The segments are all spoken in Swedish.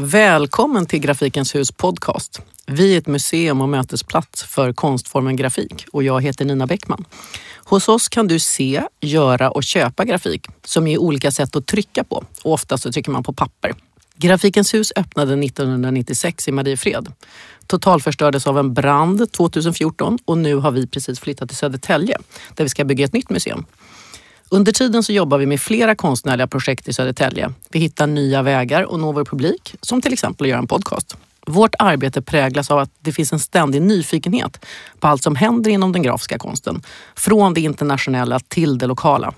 Välkommen till Grafikens hus podcast. Vi är ett museum och mötesplats för konstformen grafik och jag heter Nina Bäckman. Hos oss kan du se, göra och köpa grafik som är olika sätt att trycka på och ofta så trycker man på papper. Grafikens hus öppnade 1996 i Mariefred. Totalförstördes av en brand 2014 och nu har vi precis flyttat till Södertälje där vi ska bygga ett nytt museum. Under tiden så jobbar vi med flera konstnärliga projekt i Södertälje. Vi hittar nya vägar och når vår publik, som till exempel att göra en podcast. Vårt arbete präglas av att det finns en ständig nyfikenhet på allt som händer inom den grafiska konsten. Från det internationella till det lokala.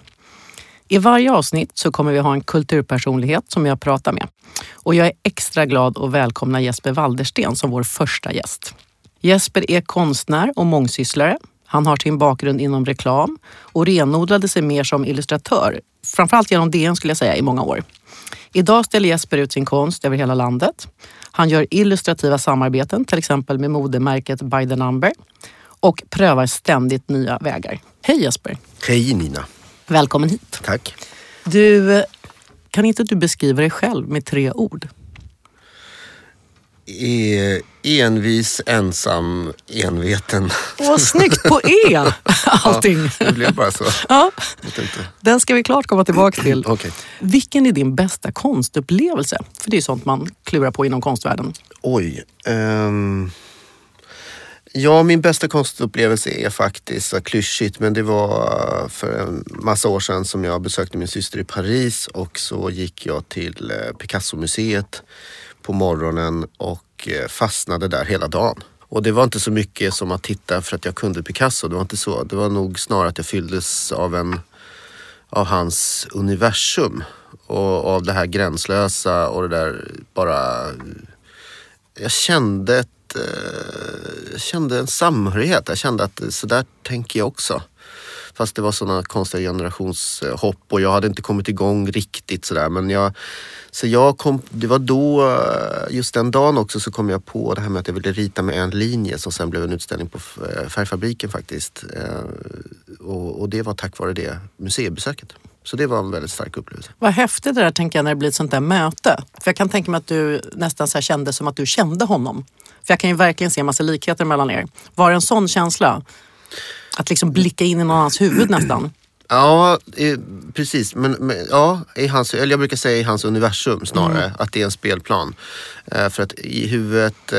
I varje avsnitt så kommer vi ha en kulturpersonlighet som jag pratar med. Och jag är extra glad att välkomna Jesper Waldersten som vår första gäst. Jesper är konstnär och mångsysslare. Han har sin bakgrund inom reklam och renodlade sig mer som illustratör, framförallt genom DN skulle jag säga, i många år. Idag ställer Jesper ut sin konst över hela landet. Han gör illustrativa samarbeten, till exempel med modemärket By the Number och prövar ständigt nya vägar. Hej Jesper! Hej Nina! Välkommen hit! Tack! Du, kan inte du beskriva dig själv med tre ord? E envis, ensam, enveten. Åh, snyggt på E! Allting. Ja, det blev bara så. Ja. Den ska vi klart komma tillbaka till. Okej. Vilken är din bästa konstupplevelse? För det är sånt man klurar på inom konstvärlden. Oj. ehm. Ja, min bästa konstupplevelse är faktiskt så klyschigt men det var för en massa år sedan som jag besökte min syster i Paris och så gick jag till eh, Picasso-museet på morgonen och eh, fastnade där hela dagen. Och det var inte så mycket som att titta för att jag kunde Picasso, det var inte så. Det var nog snarare att jag fylldes av en av hans universum och av det här gränslösa och det där bara... Jag kände, ett, eh, jag kände en samhörighet. Jag kände att så där tänker jag också. Fast det var sådana konstiga generationshopp och jag hade inte kommit igång riktigt sådär. Men jag, så jag kom, det var då, just den dagen också, så kom jag på det här med att jag ville rita med en linje som sen blev en utställning på eh, Färgfabriken faktiskt. Eh, och, och det var tack vare det museibesöket. Så det var en väldigt stark upplevelse. Vad häftigt det där tänker jag när det blir ett sånt där möte. För jag kan tänka mig att du nästan så här kände som att du kände honom. För jag kan ju verkligen se en massa likheter mellan er. Var det en sån känsla? Att liksom blicka in i någon annans huvud nästan. Ja, eh, precis. Men, men ja, i hans, eller jag brukar säga i hans universum snarare. Att det är en spelplan. Eh, för att i huvudet, eh,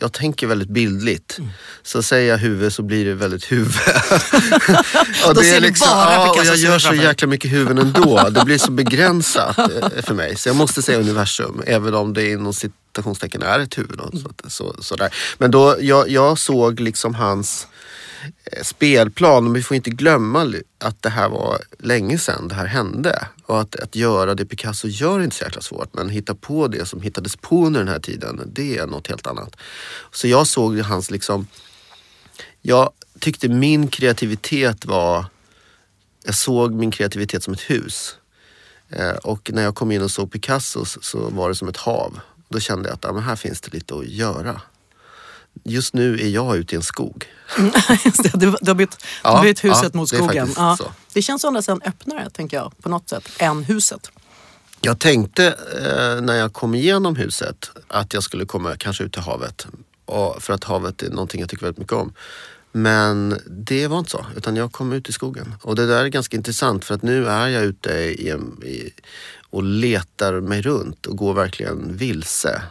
jag tänker väldigt bildligt. Så säger jag huvud så blir det väldigt huvud. och Då ser du bara ja, och jag gör så jäkla mycket huvuden ändå. Det blir så begränsat eh, för mig. Så jag måste säga universum. Även om det inom citationstecken är ett huvud. Så, så, sådär. Men då, jag, jag såg liksom hans Eh, spelplan. Men vi får inte glömma att det här var länge sedan det här hände. Och att, att göra det Picasso gör är inte så jäkla svårt. Men hitta på det som hittades på under den här tiden, det är något helt annat. Så jag såg hans liksom... Jag tyckte min kreativitet var... Jag såg min kreativitet som ett hus. Eh, och när jag kom in och såg Picassos så- så var det som ett hav. Då kände jag att ja, men här finns det lite att göra. Just nu är jag ute i en skog. Det, du, du har bytt, du Ja, har bytt huset ja, mot det skogen. faktiskt Ja. Det känns som nästan öppnare, tänker jag, på något sätt, än huset. Jag tänkte eh, när jag kom igenom huset att jag skulle komma kanske ut till havet. Och för att havet är någonting jag tycker väldigt mycket om. Men det var inte så, utan jag kom ut i skogen. Och det där är ganska intressant för att nu är jag ute i, i, och letar mig runt och går verkligen vilse.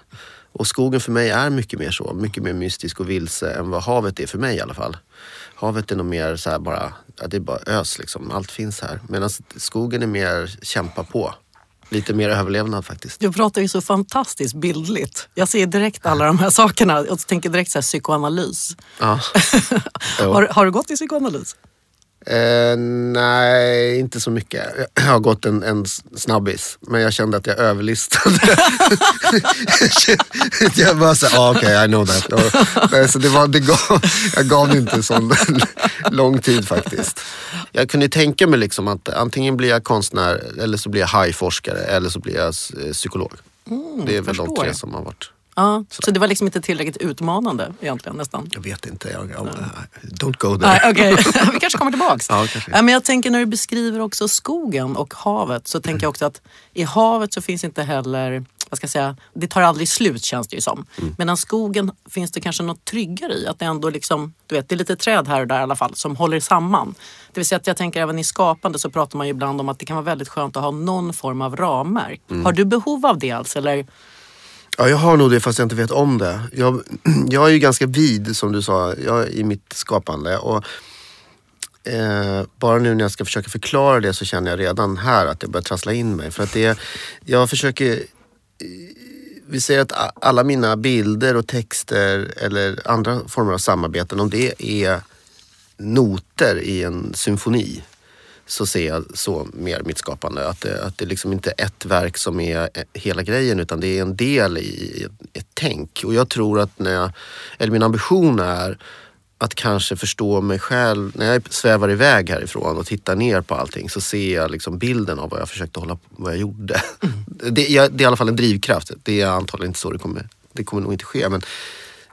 Och skogen för mig är mycket mer så, mycket mer mystisk och vilse än vad havet är för mig i alla fall. Havet är nog mer så bara, ja, det är bara ös liksom, allt finns här. Medan skogen är mer kämpa på. Lite mer överlevnad faktiskt. Du pratar ju så fantastiskt bildligt. Jag ser direkt alla de här sakerna och tänker direkt så här, psykoanalys. Ja. Har, har du gått i psykoanalys? Eh, nej, inte så mycket. Jag har gått en, en snabbis, men jag kände att jag överlistade. jag bara såhär, ah, okej, okay, I know that. Och, nej, så det var, det gav, jag gav det inte sån lång tid faktiskt. Jag kunde tänka mig liksom att antingen blir jag konstnär, eller så blir jag hajforskare, eller så blir jag psykolog. det är väl de tre som har varit. Ja, så det var liksom inte tillräckligt utmanande egentligen nästan? Jag vet inte, jag, jag, don't go there. Nej, okej. Vi kanske kommer tillbaks. Ja, kanske. Men jag tänker när du beskriver också skogen och havet så tänker jag också att i havet så finns inte heller vad ska jag säga, det tar aldrig slut känns det ju som. Mm. Medan skogen finns det kanske något tryggare i. Att det ändå liksom, du vet, det är lite träd här och där i alla fall som håller samman. Det vill säga att jag tänker även i skapande så pratar man ju ibland om att det kan vara väldigt skönt att ha någon form av ramverk. Mm. Har du behov av det alltså? Eller? Ja, jag har nog det fast jag inte vet om det. Jag, jag är ju ganska vid som du sa jag, i mitt skapande. Och, eh, bara nu när jag ska försöka förklara det så känner jag redan här att jag börjar trassla in mig. För att det, jag försöker eh, vi säger att alla mina bilder och texter eller andra former av samarbeten, om det är noter i en symfoni så ser jag så mer mitt skapande. Att det, att det liksom inte är ett verk som är hela grejen utan det är en del i ett tänk. Och jag tror att när jag, eller min ambition är att kanske förstå mig själv. När jag svävar iväg härifrån och tittar ner på allting så ser jag liksom bilden av vad jag försökte hålla vad jag gjorde. Mm. Det, det, är i alla fall en drivkraft. Det är antagligen inte så det kommer, det kommer nog inte ske. Men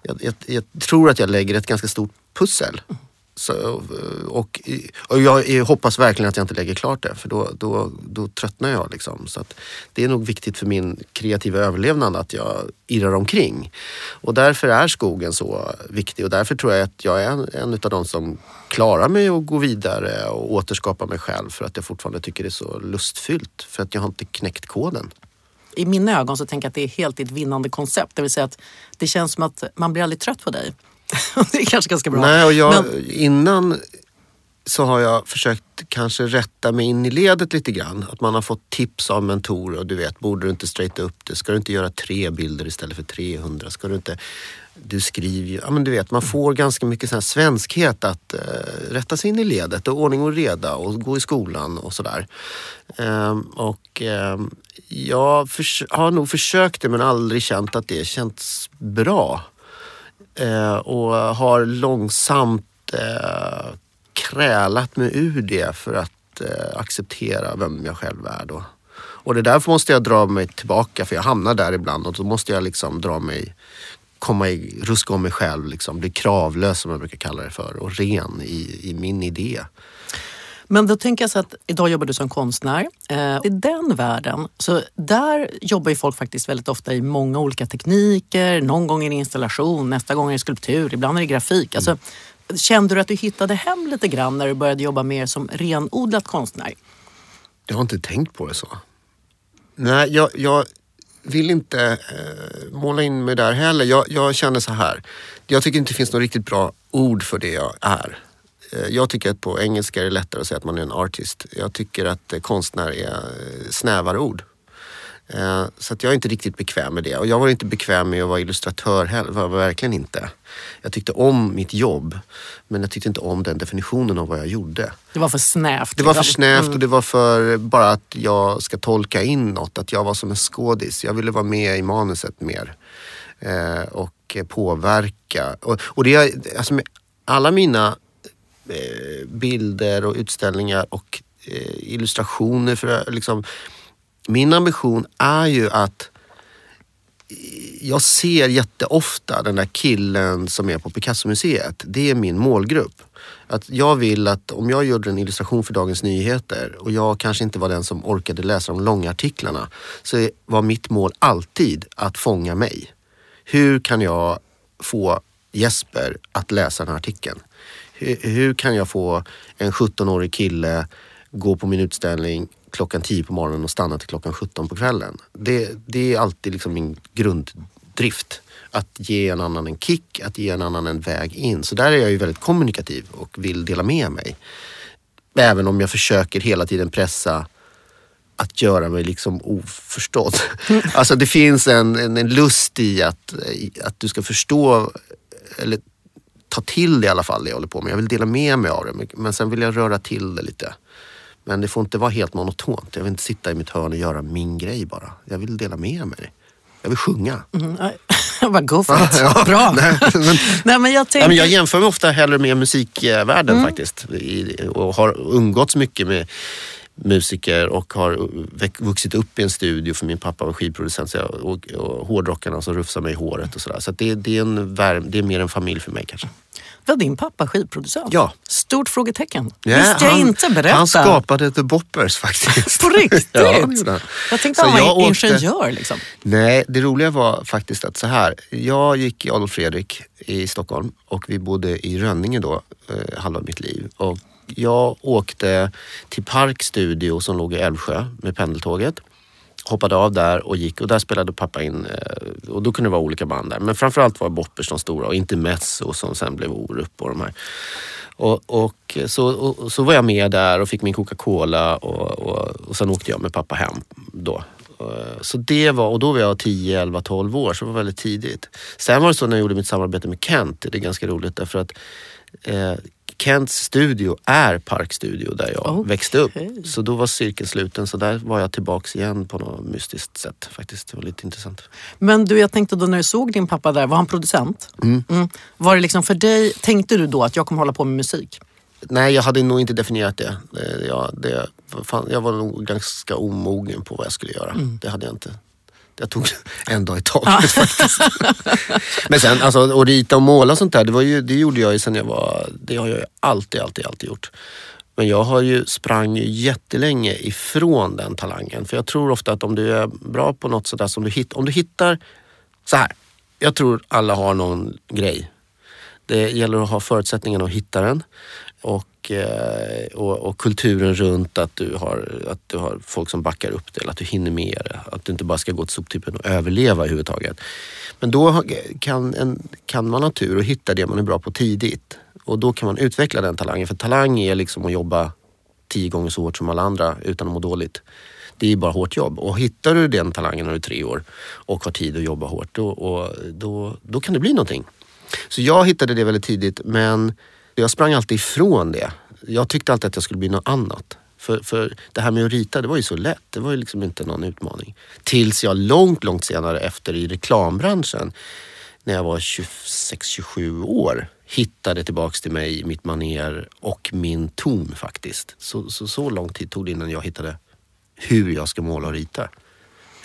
jag, jag, jag tror att jag lägger ett ganska stort pussel. Mm. Så, och, och jag hoppas verkligen att jag inte lägger klart det för då, då, då tröttnar jag. Liksom. Så det är nog viktigt för min kreativa överlevnad att jag irrar omkring. Och därför är skogen så viktig och därför tror jag att jag är en, en av de som klarar mig att gå vidare och återskapa mig själv för att jag fortfarande tycker det är så lustfyllt. För att jag har inte knäckt koden i mina ögon så tänker jag att det är helt ett vinnande koncept. Det vill säga att det känns som att man blir aldrig trött på dig. det är kanske ganska bra. Nej, och jag, Men... innan så har jag försökt kanske rätta mig in i ledet lite grann. Att man har fått tips av mentorer och du vet, borde du inte straighta upp det? Ska du inte göra tre bilder istället för 300? Ska du inte... Du skriver ju... Ja men du vet, man får ganska mycket sån svenskhet att uh, rätta sig in i ledet och ordning och reda och gå i skolan och sådär. Um, och um, jag har nog försökt det men aldrig känt att det känts bra. Eh, och har långsamt eh, krälat mig ur det för att eh, acceptera vem jag själv är då. Och det är därför måste jag dra mig tillbaka för jag hamnar där ibland och då måste jag liksom dra mig komma i, ruska om mig själv, liksom, bli kravlös som jag brukar kalla det för och ren i, i min idé. Men då tänker jag så att idag jobbar du som konstnär. Eh, I den världen, så där jobbar ju folk faktiskt väldigt ofta i många olika tekniker. Någon gång är det installation, nästa gång är det skulptur, ibland är det grafik. Alltså, kände du att du hittade hem lite grann när du började jobba mer som renodlat konstnär? Jag har inte tänkt på det så. Nej, jag, jag vill inte eh, måla in mig där heller. Jag, jag känner så här. Jag tycker inte det finns något riktigt bra ord för det jag är. Eh, jag tycker att på engelska är det lättare att säga att man är en artist. Jag tycker att eh, konstnär är eh, snävare ord. Så att jag är inte riktigt bekväm med det. Och jag var inte bekväm med att vara illustratör heller. Var verkligen inte. Jag tyckte om mitt jobb. Men jag tyckte inte om den definitionen av vad jag gjorde. Det var för snävt. Det var för liksom. snävt och mm. det var för bara att jag ska tolka in något. Att jag var som en skådis. Jag ville vara med i manuset mer. och påverka. Och, och det, alltså, alla mina Eh, bilder och utställningar och eh, illustrationer. För, liksom, min ambition är ju att eh, jag ser jätteofta den där killen som är på Picasso-museet. Det är min målgrupp. Att jag vill att om jag gjorde en illustration för Dagens Nyheter och jag kanske inte var den som orkade läsa de långa artiklarna så var mitt mål alltid att fånga mig. Hur kan jag få Jesper att läsa den här artikeln? Hur kan jag få en 17-årig kille gå på min utställning klockan 10 på morgonen och stanna till klockan 17 på kvällen. Det, det är alltid liksom min grunddrift. Att ge en annan en kick, att ge en annan en väg in. Så där är jag ju väldigt kommunikativ och vill dela med mig. Även om jag försöker hela tiden pressa att göra mig liksom oförstådd. Alltså det finns en, en, en lust i att, att du ska förstå eller ta till det i alla fall det jag håller på med. Jag vill dela med mig av det men sen vill jag röra till det lite. Men det får inte vara helt monotont. Jag vill inte sitta i mitt hörn och göra min grej bara. Jag vill dela med mig. Jag vill sjunga. Mm, bara go for it. ja, Bra. Nej, men, nej, men jag, tänker... nej, men jag jämför mig ofta hellre med musikvärlden mm. faktiskt. och har umgåtts mycket med musiker och har vuxit upp i en studio för min pappa var skivproducent så jag, och, och hårdrockarna som rufsar mig i håret och sådär. Så det, det, är en värm, det är mer en familj för mig kanske. Var din pappa skivproducent? Ja. Stort frågetecken. Ja, Visste jag han- inte. Berätta. Han skapade The Boppers faktiskt. På riktigt? ja, det. Jag tänkte Så han var jag åkte- ingenjör. Liksom. Nej, det roliga var faktiskt att så här. Jag gick i Adolf Fredrik i Stockholm och vi bodde i Rönninge då, eh, halva mitt liv. Och jag åkte till Park Studio som låg i Älvsjö med pendeltåget. Hoppade av där och gick och där spelade pappa in eh, och då kunde det vara olika band där. Men framförallt var Boppers de stora och inte Mezzo som sen blev Orup och de här. Och, och, så, och så var jag med där och fick min Coca-Cola och, och, och sen åkte jag med pappa hem då. Eh, så det var, och då var jag 10, 11, 12 år så det var väldigt tidigt. Sen var det så när jag gjorde mitt samarbete med Kent, det är ganska roligt därför att eh, Kents studio är Parkstudio där jag Okej. växte upp. Så då var cirkeln sluten så där var jag tillbaks igen på något mystiskt sätt faktiskt. Det var lite intressant. Men du, jag tänkte då när du såg din pappa där, var han producent? Mm. Var det liksom för dig, tänkte du då att jag kommer hålla på med musik? Nej, jag hade nog inte definierat det. det, jag, det fan, jag var nog ganska omogen på vad jag skulle göra. Det hade jag inte. Jag tog en dag i taget faktiskt. Men sen, alltså, att rita och måla och sånt där, det, var ju, det gjorde jag ju sen jag var... Det har jag ju alltid, alltid, alltid gjort. Men jag har ju sprang jättelänge ifrån den talangen. För jag tror ofta att om du är bra på något sådär som du hittar... Om du hittar... Så här. Jag tror alla har någon grej. Det gäller att ha förutsättningarna att hitta den. Och, och, eh, och, och kulturen runt att du, har, att du har folk som backar upp det, eller att du hinner med det. Att du inte bara ska gå till soptippen och överleva överhuvudtaget. Men då kan, en, kan man ha tur och hitta det man är bra på tidigt. Och då kan man utveckla den talangen. För talang är liksom att jobba tio gånger så hårt som alla andra utan att må dåligt. Det är bara hårt jobb. Och hittar du den talangen när du är tre år och har tid att jobba hårt, då, och, då, då kan det bli någonting. Så jag hittade det väldigt tidigt men jag sprang alltid ifrån det. Jag tyckte alltid att jag skulle bli något annat. För, för det här med att rita, det var ju så lätt. Det var ju liksom inte någon utmaning. Tills jag långt, långt senare efter i reklambranschen, när jag var 26-27 år, hittade tillbaks till mig mitt maner och min ton faktiskt. Så, så, så lång tid tog det innan jag hittade hur jag ska måla och rita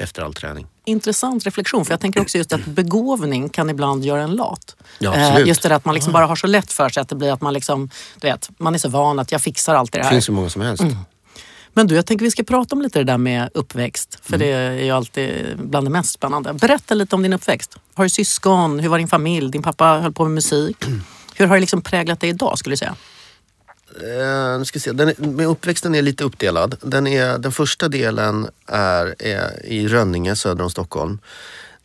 efter all träning. Intressant reflektion, för jag tänker också just att begåvning kan ibland göra en lat. Ja, Eh, absolut. just det att man liksom bara har så lätt för sig att det blir att man liksom, du vet, man är så van att jag fixar alltid det Det här. finns hur många som helst. Men du, jag tänker vi ska prata om lite det där med uppväxt. För Mm. det är ju alltid bland det mest spännande. Berätta lite om din uppväxt. Har du syskon? Hur var din familj? Din pappa höll på med musik. Hur har det liksom präglat dig idag skulle du säga? Eh, nu ska vi se. Den med uppväxten är lite uppdelad. Den, är, den första delen är, är i Rönninge söder om Stockholm.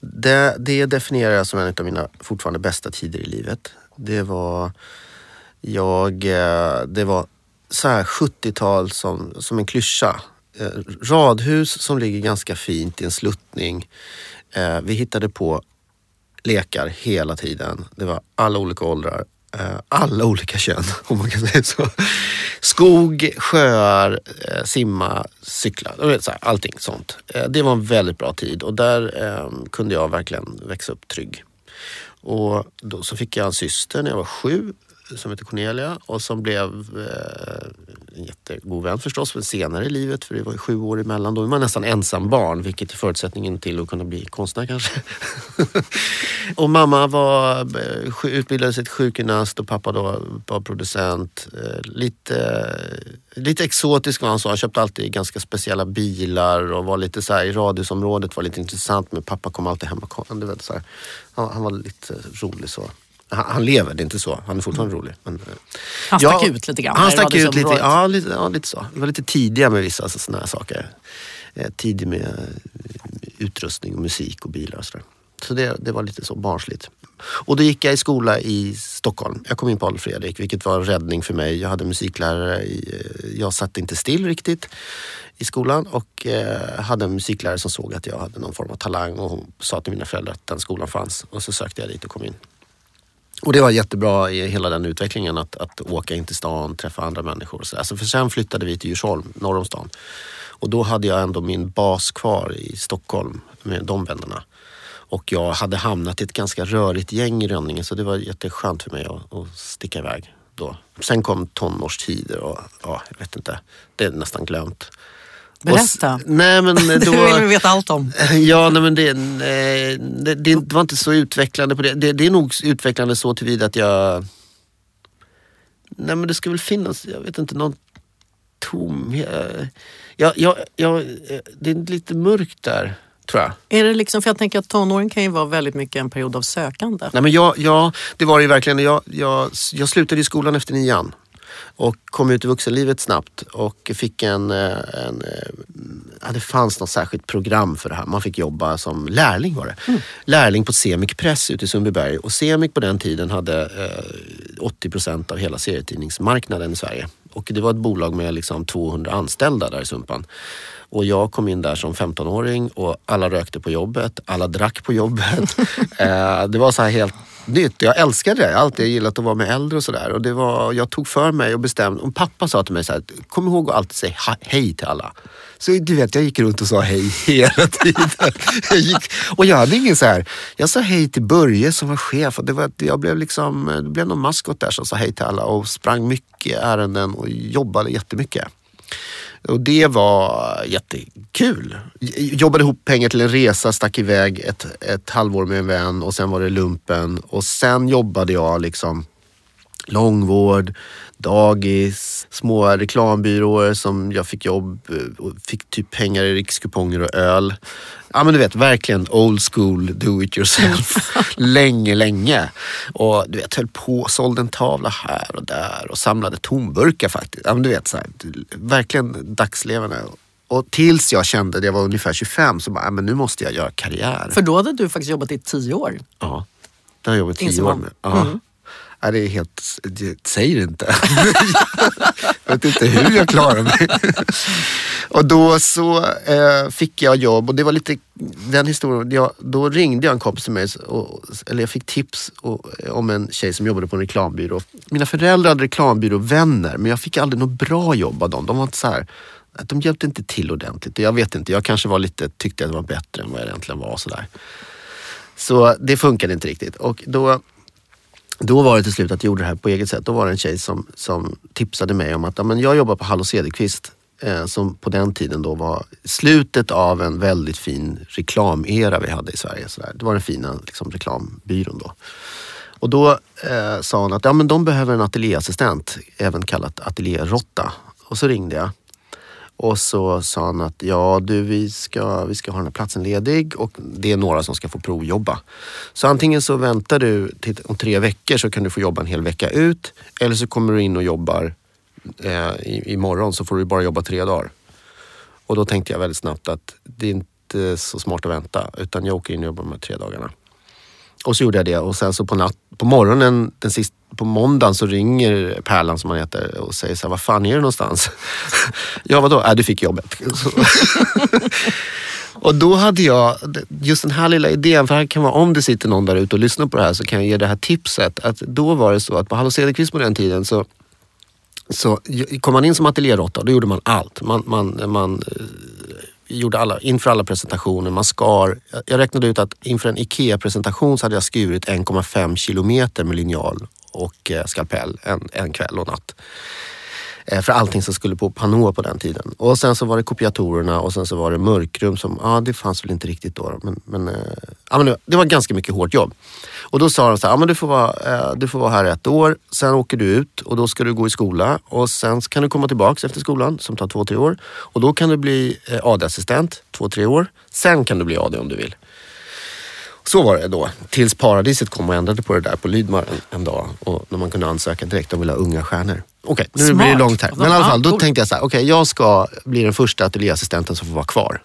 Det, det definierar jag som en av mina fortfarande bästa tider i livet. Det var, jag, eh, det var så här 70-tal som, som en klyscha. Eh, radhus som ligger ganska fint i en sluttning. Eh, vi hittade på lekar hela tiden. Det var alla olika åldrar, Eh, alla olika kön om man kan säga så. Skog, sjöar, eh, simma, cykla, allting sånt. Eh, det var en väldigt bra tid och där ehm, kunde jag verkligen växa upp trygg. Och då så fick jag en syster när jag var sju som hette Cornelia och som blev en jättegod vän förstås, men senare i livet för det var ju sju år emellan. Då är man nästan ensam barn vilket är förutsättningen till att kunna bli konstnär kanske. och mamma var, eh, utbildade sig till sjukgymnast och pappa då var producent. Eh, lite, lite exotisk var han så. Han köpte alltid ganska speciella bilar och var lite så här, i radhusområdet var lite intressant men pappa kom alltid hem och kom, du vet, så här. Han, han var lite rolig så. Han, han lever, det är inte så. Han är fortfarande rolig. Men, eh, Han stack ut lite grann Han stack ut lite, ja, lite, ja lite så. Vi var lite tidiga med vissa sådana här saker. Eh, tidig med eh, utrustning och musik och bilar och sådär. Så det, det var lite så barnsligt. Och då gick jag i skola i Stockholm. Jag kom in på Adolf Fredrik, vilket var en räddning för mig. Jag hade musiklärare. I, jag satt inte still riktigt i skolan och eh, hade en musiklärare som såg att jag hade någon form av talang och hon sa till mina föräldrar att den skolan fanns. Och så sökte jag dit och kom in. Och det var jättebra i hela den utvecklingen att, att åka in till stan, träffa andra människor och så där. Så för sen flyttade vi till Djursholm, norr om stan. Och då hade jag ändå min bas kvar i Stockholm med de vännerna. Och jag hade hamnat i ett ganska rörigt gäng i Rönninge så det var jätteskönt för mig att, att sticka iväg då. Sen kom tonårstider och ja, jag vet inte. Det är nästan glömt. Berätta. Och, nej, men då, det vill vi veta allt om. Ja, nej, men det, det, det, var inte så utvecklande på det. det. Det är nog utvecklande så tillvida att jag... Nej men det ska väl finnas, jag vet inte, någon tom... Jag, jag, jag, det är lite mörkt där tror jag. Är det liksom, för jag tänker att tonåren kan ju vara väldigt mycket en period av sökande. Nej, men jag, ja, det var det ju verkligen. Jag, jag, jag slutade i skolan efter nian och kom ut i vuxenlivet snabbt och fick en, eh, en eh, ja, det fanns något särskilt program för det här. Man fick jobba som lärling var det. Mm. Lärling på Semik Press ute i Sundbyberg och Semik på den tiden hade eh, 80 procent av hela serietidningsmarknaden i Sverige. Och det var ett bolag med liksom 200 anställda där i Sumpan. Och jag kom in där som 15-åring och alla rökte på jobbet, alla drack på jobbet. eh, det var så här helt nytt. Jag älskade det. Jag har alltid gillat att vara med äldre och sådär. jag tog för mig och bestämde. Och pappa sa till mig så här, kom ihåg att alltid säga hej till alla. Så du vet, jag gick runt och sa hej hela tiden. jag gick, och jag hade ingen så här, jag sa hej till Börje som var chef. Och det, var, jag blev liksom, det blev någon maskot där som sa hej till alla och sprang mycket ärenden och jobbade jättemycket. Och det var jättekul. Jobbade ihop pengar till en resa, stack iväg ett, ett halvår med en vän och sen var det lumpen. Och sen jobbade jag liksom långvård, dagis, små reklambyråer som jag fick jobb och fick typ pengar i rikskuponger och öl. Ja men du vet, verkligen old school do it yourself. länge, länge. Och du vet, höll på, sålde en tavla här och där och samlade tomburkar faktiskt. Ja men du vet, så här, verkligen dagslevande. Och tills jag kände, det var ungefär 25, så bara, ja, men nu måste jag göra karriär. För då hade du faktiskt jobbat i tio år. Ja, det har jag jobbat i tio år med. Ja. Mm. Nej, det är helt... Säg det inte. jag vet inte hur jag klarar mig. och då så eh, fick jag jobb och det var lite den historien. Jag, då ringde jag en kompis till mig, och, eller jag fick tips och, eh, om en tjej som jobbade på en reklambyrå. Mina föräldrar hade reklambyråvänner men jag fick aldrig något bra jobb av dem. De var inte så här, de hjälpte inte till ordentligt. Jag vet inte, jag kanske var lite, tyckte att det var bättre än vad jag egentligen var. Så, där. så det funkade inte riktigt. Och då då var det till slut att jag gjorde det här på eget sätt. Då var det en tjej som, som tipsade mig om att ja, men jag jobbar på Hallå Cederqvist eh, som på den tiden då var slutet av en väldigt fin reklamera vi hade i Sverige. Så där. Det var den fina liksom, reklambyrån då. Och då eh, sa hon att ja, men de behöver en ateljéassistent, även kallat ateljérotta. Och så ringde jag och så sa han att ja du vi ska, vi ska ha den här platsen ledig och det är några som ska få provjobba. Så antingen så väntar du till om tre veckor så kan du få jobba en hel vecka ut. Eller så kommer du in och jobbar eh, imorgon så får du bara jobba tre dagar. Och då tänkte jag väldigt snabbt att det är inte så smart att vänta utan jag åker in och jobbar de här tre dagarna. Och så gjorde jag det och sen så på, natt, på morgonen, den sista, på måndagen så ringer Pärlan som han heter och säger så här, vad fan är du någonstans? ja vadå? Äh, du fick jobbet. och då hade jag just den här lilla idén, för här kan vara, om det sitter någon där ute och lyssnar på det här så kan jag ge det här tipset. Att då var det så att på Hallå Cederqvist på den tiden så så kom man in som ateljéråtta, då gjorde man allt. Man, man, man gjorde alla, inför alla presentationer, man skar. Jag räknade ut att inför en IKEA-presentation så hade jag skurit 1,5 kilometer med linjal och eh, skalpell en, en kväll och natt. Eh, för allting som skulle på Panå på den tiden. Och sen så var det kopiatorerna och sen så var det mörkrum som, ja det fanns väl inte riktigt då. Men, men, eh, ja, men det var ganska mycket hårt jobb. Och då sa de så här, ja, men du, får vara, eh, du får vara här ett år, sen åker du ut och då ska du gå i skola och sen kan du komma tillbaks efter skolan som tar två, tre år. Och då kan du bli AD-assistent, två, tre år. Sen kan du bli AD om du vill. Så var det då. Tills Paradiset kom och ändrade på det där på Lydmar en, en dag. Och när man kunde ansöka direkt, de ville ha unga stjärnor. Okej, okay, nu blir det långt här. Men i alla fall, då tänkte jag så här, okej okay, jag ska bli den första ateljéassistenten som får vara kvar.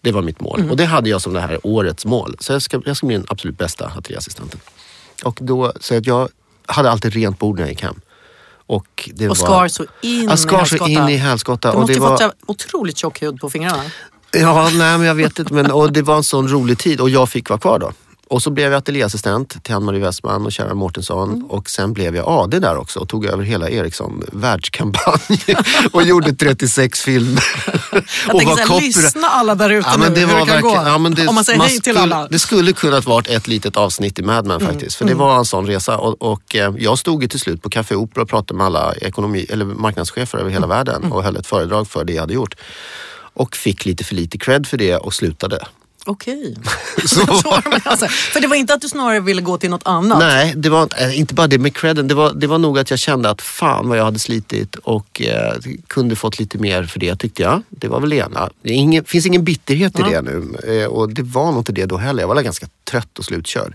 Det var mitt mål. Mm. Och det hade jag som det här årets mål. Så jag ska, jag ska bli den absolut bästa ateljéassistenten. Och då, så att jag hade alltid rent bord när jag gick hem. Och, det och skar så in jag skar i hälskotta. så in i hälskotta. Du måste ju var... fått otroligt tjock hud på fingrarna. Ja, nej men jag vet inte. Men, och det var en sån rolig tid och jag fick vara kvar då. Och så blev jag ateljéassistent till Ann-Marie Westman och Kjell Mårtensson Mm. och sen blev jag AD där också och tog över hela Ericsson världskampanj och gjorde 36 filmer. Jag och var så här, copyright- lyssna alla där ute Ja, nu det hur var det kan verkligen, gå. ja, det, Om man säger hej till skulle, alla. Mm. Det skulle kunnat varit ett litet avsnitt i Mad Men faktiskt. För det var en sån resa. Och, och eh, jag stod ju till slut på Café Opera och pratade med alla ekonomi, eller marknadschefer över Mm. hela världen och höll ett föredrag för det jag hade gjort. Och fick lite för lite cred för det och slutade. Okej. Så alltså, för det var inte att du snarare ville gå till något annat? Nej, det var eh, inte bara det med credden. Det var, det var nog att jag kände att fan vad jag hade slitit och eh, kunde fått lite mer för det tyckte jag. Det var väl det ena. Det ingen, finns ingen bitterhet i Ja. det nu eh, och det var nog inte det då heller. Jag var väl ganska trött och slutkörd.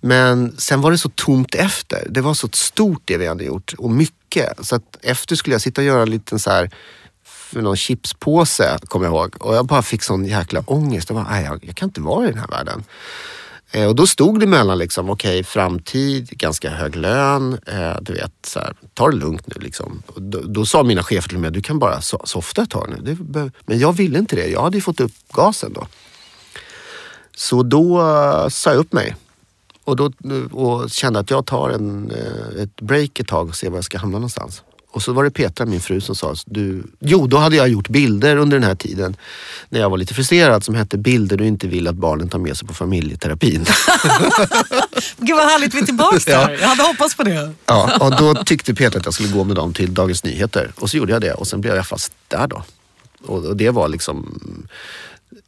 Men sen var det så tomt efter. Det var så stort det vi hade gjort och mycket. Så att efter skulle jag sitta och göra en liten så här för någon chipspåse, kommer jag ihåg. Och jag bara fick sån jäkla ångest. Jag, bara, jag, jag kan inte vara i den här världen. Eh, och då stod det mellan liksom, okej, framtid, ganska hög lön, eh, du vet, så här, ta det lugnt nu liksom. Och då, då sa mina chefer till mig, du kan bara so- softa ett tag nu. Det, men jag ville inte det, jag hade ju fått upp gasen då. Så då eh, sa jag upp mig. Och, då, och kände att jag tar en, eh, ett break ett tag och ser var jag ska hamna någonstans. Och så var det Petra, min fru, som sa, du, jo då hade jag gjort bilder under den här tiden när jag var lite frustrerad som hette Bilder du inte vill att barnen tar med sig på familjeterapin. Gud vad härligt vi är tillbaka Ja. där. Jag hade hoppats på det. ja, och då tyckte Petra att jag skulle gå med dem till Dagens Nyheter. Och så gjorde jag det och sen blev jag fast där då. Och, och det var liksom...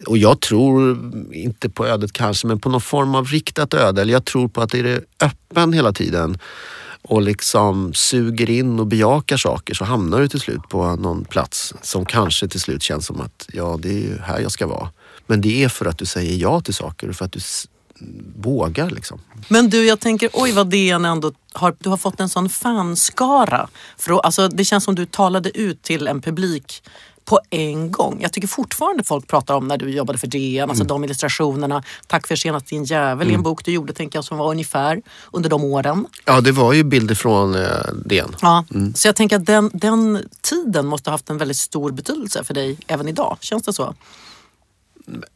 Och jag tror inte på ödet kanske, men på någon form av riktat öde. Eller jag tror på att det är öppen hela tiden och liksom suger in och bejakar saker så hamnar du till slut på någon plats som kanske till slut känns som att ja, det är ju här jag ska vara. Men det är för att du säger ja till saker och för att du vågar liksom. Men du, jag tänker, oj vad DN ändå har, du har fått en sån fanskara. För, alltså, det känns som du talade ut till en publik på en gång. Jag tycker fortfarande folk pratar om när du jobbade för DN, alltså de illustrationerna. Tack för senast din jävel i en bok du gjorde, tänker jag, som var ungefär under de åren. Ja, det var ju bilder från eh, DN. Ja. Så jag tänker att den, den tiden måste ha haft en väldigt stor betydelse för dig även idag. Känns det så?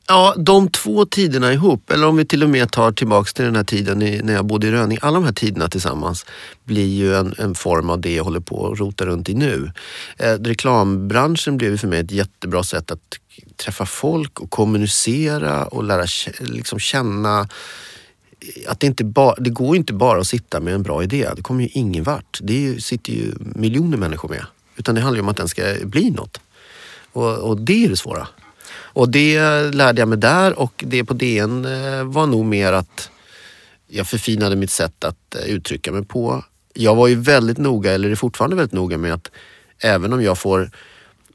Ja, de två tiderna ihop, eller om vi till och med tar tillbaks till den här tiden i, när jag bodde i Rönning. Alla de här tiderna tillsammans blir ju en, en form av det jag håller på att rota runt i nu. Eh, reklambranschen blev ju för mig ett jättebra sätt att träffa folk och kommunicera och lära liksom känna eh, att det, inte ba, det går inte bara att sitta med en bra idé. Det kommer ju ingen vart. Det ju, sitter ju miljoner människor med. Utan det handlar ju om att den ska bli något. Och, och det är det svåra. Och det lärde jag mig där och det på DN eh, var nog mer att jag förfinade mitt sätt att eh, uttrycka mig på. Jag var ju väldigt noga, eller är fortfarande väldigt noga med att även om jag får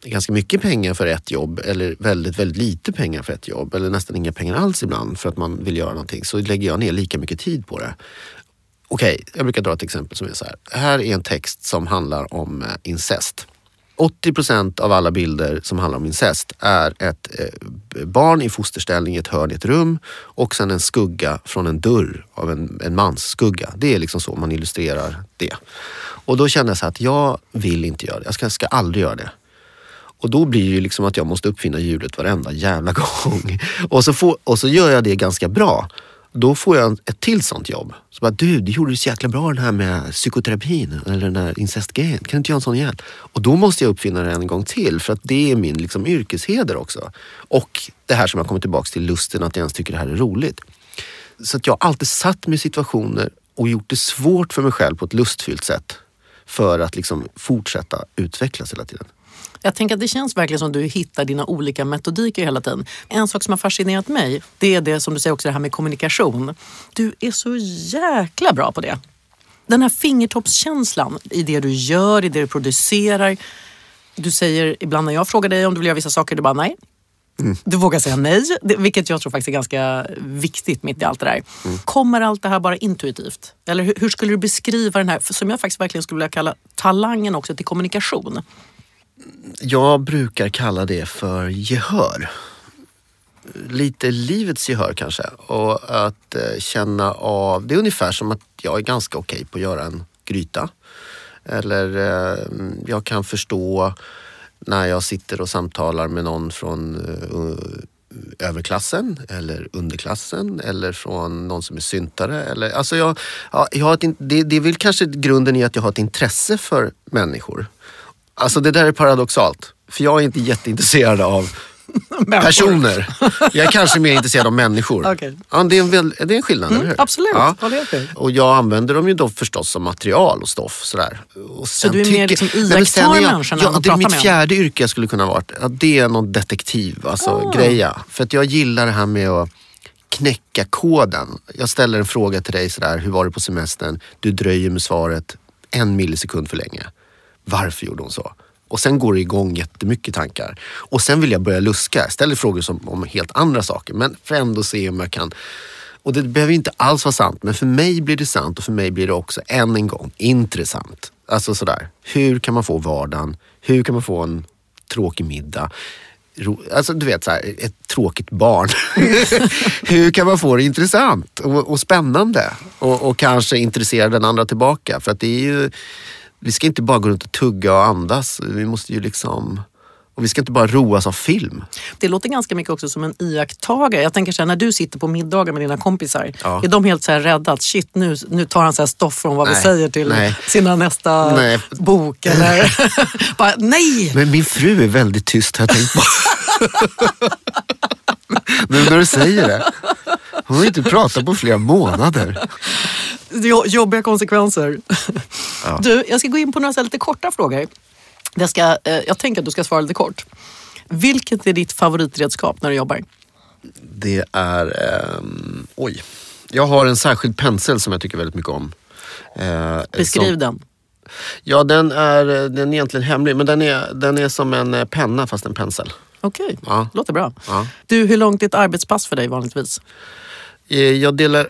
ganska mycket pengar för ett jobb eller väldigt, väldigt lite pengar för ett jobb eller nästan inga pengar alls ibland för att man vill göra någonting så lägger jag ner lika mycket tid på det. Okej, jag brukar dra ett exempel som är så här. Här är en text som handlar om eh, incest. 80 procent av alla bilder som handlar om incest är ett eh, barn i fosterställning i ett hörn i ett rum och sen en skugga från en dörr av en, en mans skugga. Det är liksom så man illustrerar det. Och då kände jag så att jag vill inte göra det. Jag ska, ska aldrig göra det. Och då blir det ju liksom att jag måste uppfinna hjulet varenda jävla gång. Och så, får, och så gör jag det ganska bra. Då får jag ett till sånt jobb. Så bara, du, du gjorde det så jäkla bra den här med psykoterapin eller den där incestgrejen. Kan du inte göra en sån igen? Och då måste jag uppfinna det en gång till för att det är min liksom, yrkesheder också. Och det här som jag kommer tillbaks till, lusten att jag ens tycker det här är roligt. Så att jag har alltid satt mig i situationer och gjort det svårt för mig själv på ett lustfyllt sätt. För att liksom fortsätta utvecklas hela tiden. Jag tänker att det känns verkligen som du hittar dina olika metodiker hela tiden. En sak som har fascinerat mig, det är det som du säger också, det här med kommunikation. Du är så jäkla bra på det. Den här fingertoppskänslan i det du gör, i det du producerar. Du säger ibland när jag frågar dig om du vill göra vissa saker, du bara nej. Du vågar säga nej, vilket jag tror faktiskt är ganska viktigt mitt i allt det där. Kommer allt det här bara intuitivt? Eller hur, hur skulle du beskriva den här, som jag faktiskt verkligen skulle vilja kalla talangen också till kommunikation? Jag brukar kalla det för gehör. Lite livets gehör kanske. Och att eh, känna av, det är ungefär som att jag är ganska okej på att göra en gryta. Eller eh, jag kan förstå när jag sitter och samtalar med någon från eh, överklassen eller underklassen eller från någon som är syntare. Eller, alltså jag, ja, jag har ett, det, det är väl kanske grunden i att jag har ett intresse för människor. Alltså det där är paradoxalt. För jag är inte jätteintresserad av personer. Jag är kanske mer intresserad av människor. Okej. Ja, det, är en väl, det är en skillnad, eller hur? Mm, absolut, Ja. Och jag använder dem ju då förstås som material och stoff. Sådär. Och sen du är mer liksom iakttar människorna ja, det är Mitt fjärde yrke jag skulle kunna vara, ja, det är någon detektiv, alltså Ah. greja. För att jag gillar det här med att knäcka koden. Jag ställer en fråga till dig sådär, hur var det på semestern? Du dröjer med svaret en millisekund för länge. Varför gjorde hon så? Och sen går det igång jättemycket tankar. Och sen vill jag börja luska. Jag ställer frågor som, om helt andra saker. Men för ändå se om jag kan... Och det behöver inte alls vara sant. Men för mig blir det sant och för mig blir det också än en gång intressant. Alltså sådär. Hur kan man få vardagen? Hur kan man få en tråkig middag? Alltså du vet, så här, ett tråkigt barn. Hur kan man få det intressant och, och spännande? Och, och kanske intressera den andra tillbaka. För att det är ju, vi ska inte bara gå runt och tugga och andas. Vi måste ju liksom... Och vi ska inte bara roas av film. Det låter ganska mycket också som en iakttagare. Jag tänker så här, när du sitter på middagar med dina kompisar, Ja. är de helt så här rädda att shit nu, nu tar han så här stoff från vad vi Nej, säger till nej. sina nästa Nej. bok? Eller? Bara, nej! Men min fru är väldigt tyst har jag tänkt på. nu när du säger det. Hon har inte pratat på flera månader. Jo- Jobbiga konsekvenser. Du, jag ska gå in på några lite korta frågor. Jag, ska, eh, jag tänker att du ska svara lite kort. Vilket är ditt favoritredskap när du jobbar? Det är... ehm, oj. Jag har en särskild pensel som jag tycker väldigt mycket om. Eh, Beskriv som, den. Ja, den är, den är egentligen hemlig men den är, den är som en eh, penna fast en pensel. Okej, Ja. låter bra. Ja. Du, hur långt är ett arbetspass för dig vanligtvis? Eh, Jag delar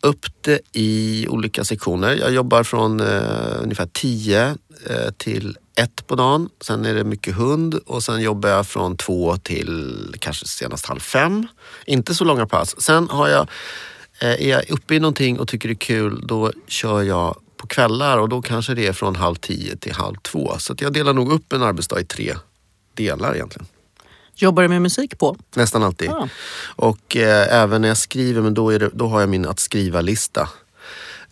upp det i olika sektioner. Jag jobbar från eh, ungefär 10 eh, till 1 på dagen. Sen är det mycket hund och sen jobbar jag från 2 till kanske senast halv fem. Inte så långa pass. Sen har jag, eh, är jag uppe i någonting och tycker det är kul, då kör jag på kvällar och då kanske det är från halv 10 till halv två. Så att jag delar nog upp en arbetsdag i tre delar egentligen. Jobbar du med musik på? Nästan alltid. Ah. Och eh, även när jag skriver, men då, är det, då har jag min att skriva-lista.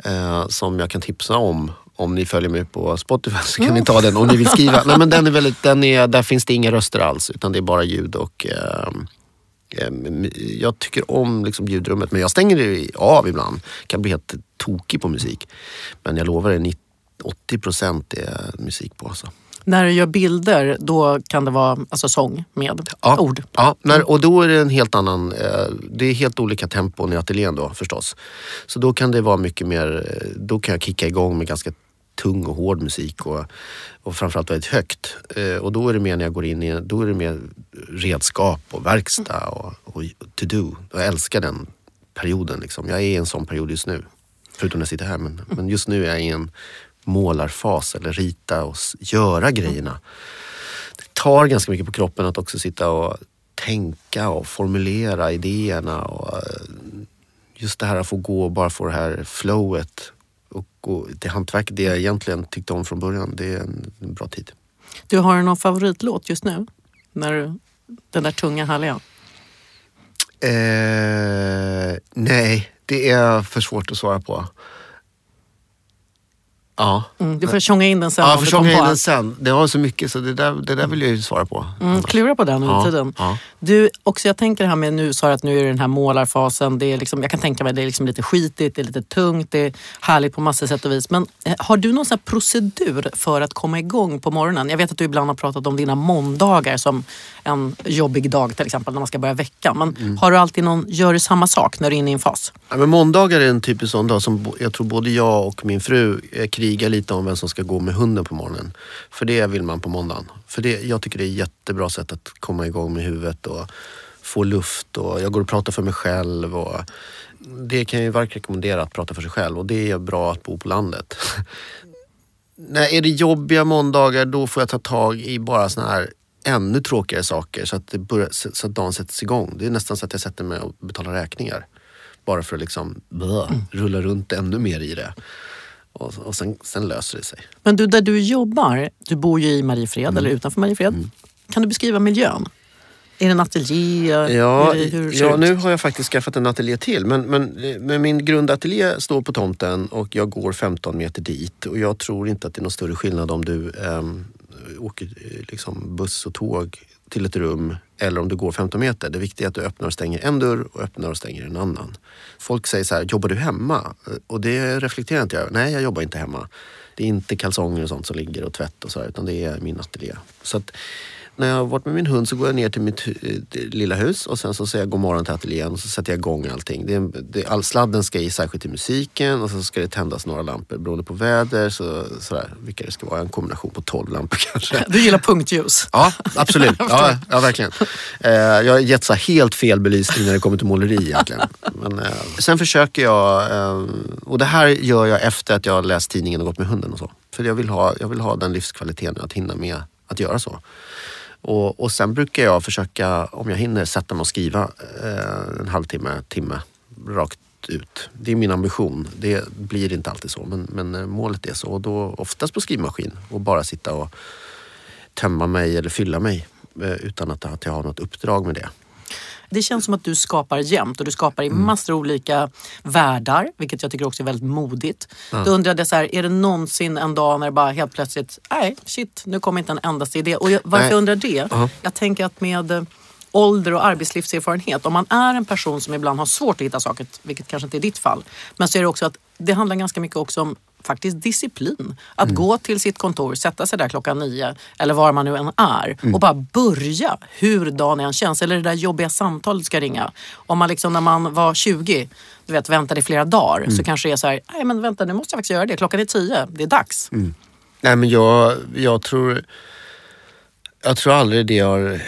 Eh, som jag kan tipsa om. Om ni följer mig på Spotify så kan ni ta den om ni vill skriva. Nej, men den är väldigt, den är, där finns det inga röster alls utan det är bara ljud och eh, eh, jag tycker om liksom ljudrummet men jag stänger det av ibland. Kan bli helt tokig på musik. Men jag lovar er, 80 procent är musik på. Alltså. När du gör bilder, då kan det vara alltså sång med Ja. ord. Ja, när, och då är det en helt annan, eh, det är helt olika tempon i ateljén då förstås. Så då kan det vara mycket mer, eh, då kan jag kicka igång med ganska tung och hård musik och, och framförallt väldigt högt. Eh, och då är det mer när jag går in i, då är det mer redskap och verkstad och, och to do. Jag älskar den perioden liksom. Jag är i en sån period just nu. Förutom när jag sitter här, men, men just nu är jag i en målarfas eller rita och göra grejerna det tar ganska mycket på kroppen att också sitta och tänka och formulera idéerna. Och eh, just det här att få gå och bara få det här flowet och till hantverket, det jag egentligen tyckte om från början, det är en, en bra tid. Du har någon favoritlåt just nu? När du, den där tunga härliga? Eh, nej, det är för svårt att svara på. Ja. Mm, du får tjonga in den sen Ja, du försång kom in den sen. Det har så mycket så det där, det där vill jag ju svara på. Mm, klura på den under Ja, tiden. ja. Du, också jag tänker det här med nu, sa att nu är det den här målarfasen. Det är liksom, jag kan tänka mig det är liksom lite skitigt, det är lite tungt, det är härligt på massor sätt och vis. Men eh, har du någon sån procedur för att komma igång på morgonen? Jag vet att du ibland har pratat om dina måndagar som en jobbig dag till exempel när man ska börja veckan. Men Mm. har du alltid någon, gör du samma sak när du är inne i en fas? Ja, men måndagar är en typisk sån dag som jag tror både jag och min fru eh, krigar lite om vem som ska gå med hunden på morgonen. För det vill man på måndagen. För det, jag tycker det är ett jättebra sätt att komma igång med huvudet och få luft. Och jag går och pratar för mig själv. Och det kan jag ju verkligen rekommendera att prata för sig själv och det är bra att bo på landet. Nej, är det jobbiga måndagar då får jag ta tag i bara såna här ännu tråkigare saker så att, det börjar, så så att dagen sätts igång. Det är nästan så att jag sätter mig och betalar räkningar. Bara för att liksom blö, rulla runt ännu mer i det. Och, och sen, sen löser det sig. Men du, där du jobbar, du bor ju i Mariefred Mm. eller utanför Mariefred. Kan du beskriva miljön? Är det en ateljé? Ja, det, ja nu har jag faktiskt skaffat en ateljé till. Men, men, men min grundateljé står på tomten och jag går 15 meter dit. Och jag tror inte att det är någon större skillnad om du ehm, åker liksom buss och tåg till ett rum eller om du går 15 meter. Det viktiga är att du öppnar och stänger en dörr och öppnar och stänger en annan. Folk säger så här, jobbar du hemma? Och det reflekterar inte jag över. Nej, jag jobbar inte hemma. Det är inte kalsonger och sånt som ligger och tvätt och så här, utan det är min ateljé. Så att, när jag har varit med min hund så går jag ner till mitt eh, lilla hus och sen så säger jag god morgon till ateljén och så sätter jag igång allting. Det är, det, all sladden ska i särskilt till musiken och så ska det tändas några lampor beroende på väder. Så, sådär, vilka det ska vara, en kombination på 12 lampor kanske. Du gillar punktljus? Ja, absolut. Ja, ja verkligen. Eh, jag har gett så helt fel belysning när det kommer till måleri egentligen. Men, eh, sen försöker jag, och det här gör jag efter att jag har läst tidningen och gått med hunden och så. För jag vill ha, jag vill ha den livskvaliteten att hinna med att göra så. Och, och sen brukar jag försöka, om jag hinner, sätta mig och skriva eh, en halvtimme, timme rakt ut. Det är min ambition. Det blir inte alltid så, men, men eh, målet är så. Och då oftast på skrivmaskin och bara sitta och tömma mig eller fylla mig eh, utan att, att jag har något uppdrag med det. Det känns som att du skapar jämt och du skapar i massor av olika världar, vilket jag tycker också är väldigt modigt. Då undrade jag så här, är det någonsin en dag när det bara helt plötsligt, nej shit, nu kommer inte en endaste idé. Och jag, varför Nej. jag undrar det? Ja. Jag tänker att med eh, ålder och arbetslivserfarenhet, om man är en person som ibland har svårt att hitta saker, vilket kanske inte är ditt fall, men så är det också att det handlar ganska mycket också om faktiskt disciplin. Att gå till sitt kontor, sätta sig där klockan nio eller var man nu än är och bara börja hur dagen än känns. Eller det där jobbiga samtalet ska ringa. Om man liksom när man var 20 du vet, väntade i flera dagar så kanske det är så här, nej men vänta nu måste jag faktiskt göra det. Klockan är tio, det är dags. Nej men jag, jag tror jag tror aldrig det har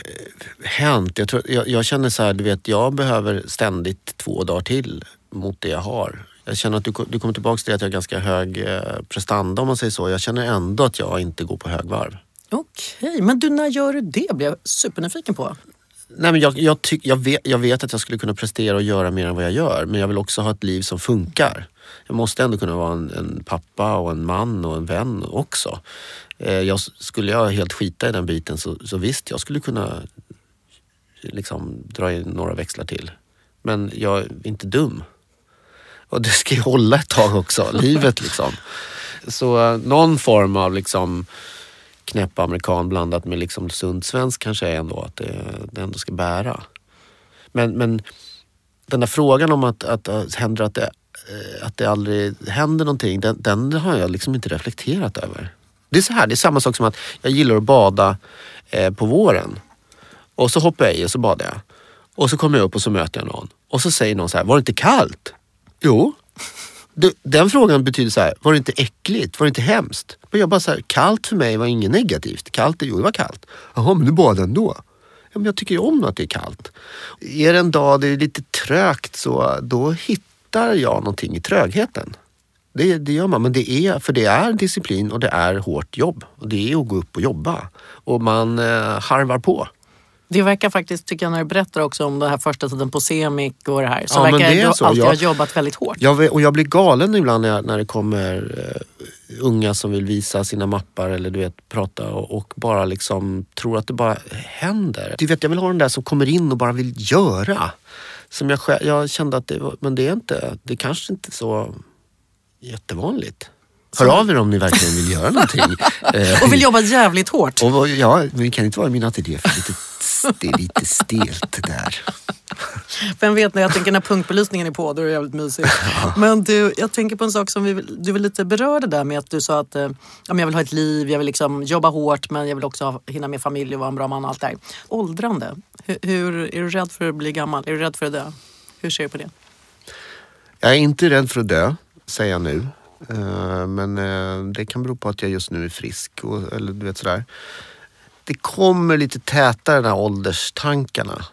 hänt. Jag, tror, jag, jag känner så här, du vet, jag behöver ständigt två dagar till mot det jag har. Jag känner att du, du kommer tillbaka till att jag har ganska hög eh, prestanda om man säger så. Jag känner ändå att jag inte går på högvarv. Okej, men du när gör du det? blir jag supernyfiken på. Nej, men jag, jag, tyck, jag, vet, jag vet att jag skulle kunna prestera och göra mer än vad jag gör. Men jag vill också ha ett liv som funkar. Jag måste ändå kunna vara en, en pappa och en man och en vän också. Eh, jag, skulle jag helt skita i den biten så, så visst, jag skulle kunna liksom, dra in några växlar till. Men jag är inte dum. Och det ska ju hålla ett tag också, livet liksom. Så eh, någon form av liksom knäpp amerikan blandat med liksom sund svensk kanske är ändå att det, det ändå ska bära. Men, men den där frågan om att, att, att händer att det, eh, att det aldrig händer någonting, den, den har jag liksom inte reflekterat över. Det är så här, det är samma sak som att jag gillar att bada eh, på våren. Och så hoppar jag i och så badar jag. Och så kommer jag upp och så möter jag någon. Och så säger någon så här, var det inte kallt? Jo. Du, Den frågan betyder så här, var det inte äckligt? Var det inte hemskt? Men jag bara så här, kallt för mig var inget negativt. Kallt, jo det var kallt. Jaha, men du badade ändå? Ja, men jag tycker ju om att det är kallt. Är det en dag det är lite trögt så då hittar jag någonting i trögheten. Det, det gör man, men det är, för det är disciplin och det är hårt jobb. Och det är att gå upp och jobba. Och man eh, harvar på. Det verkar faktiskt, tycker jag när du berättar också om den här första tiden på Semik och det här, så Ja, verkar det du alltid Jag- ha jobbat väldigt hårt. Jag, och jag blir galen ibland när, jag, när det kommer eh, unga som vill visa sina mappar eller du vet prata och, och bara liksom tror att det bara händer. Du vet, jag vill ha den där som kommer in och bara vill göra. Som jag, jag kände att det var, men det är inte, det är kanske inte så jättevanligt. Hör av er om ni verkligen vill göra någonting. Eh, Och vill jobba jävligt hårt. och ja, men det kan inte vara min ateljé för lite, det är lite stelt där. Vem vet, när jag tänker när punktbelysningen är på, då är det jävligt mysigt. Men du, jag tänker på en sak som vi, du väl lite berörde där med att du sa att eh, jag vill ha ett liv, jag vill liksom jobba hårt men jag vill också ha, hinna med familj och vara en bra man och allt det här. Åldrande, hur, hur, är du rädd för att bli gammal? Är du rädd för att dö? Hur ser du på det? Jag är inte rädd för att dö, säger jag nu. Eh, Men eh, det kan bero på att jag just nu är frisk. Och, eller du vet sådär. Det kommer lite tätare de här ålderstankarna.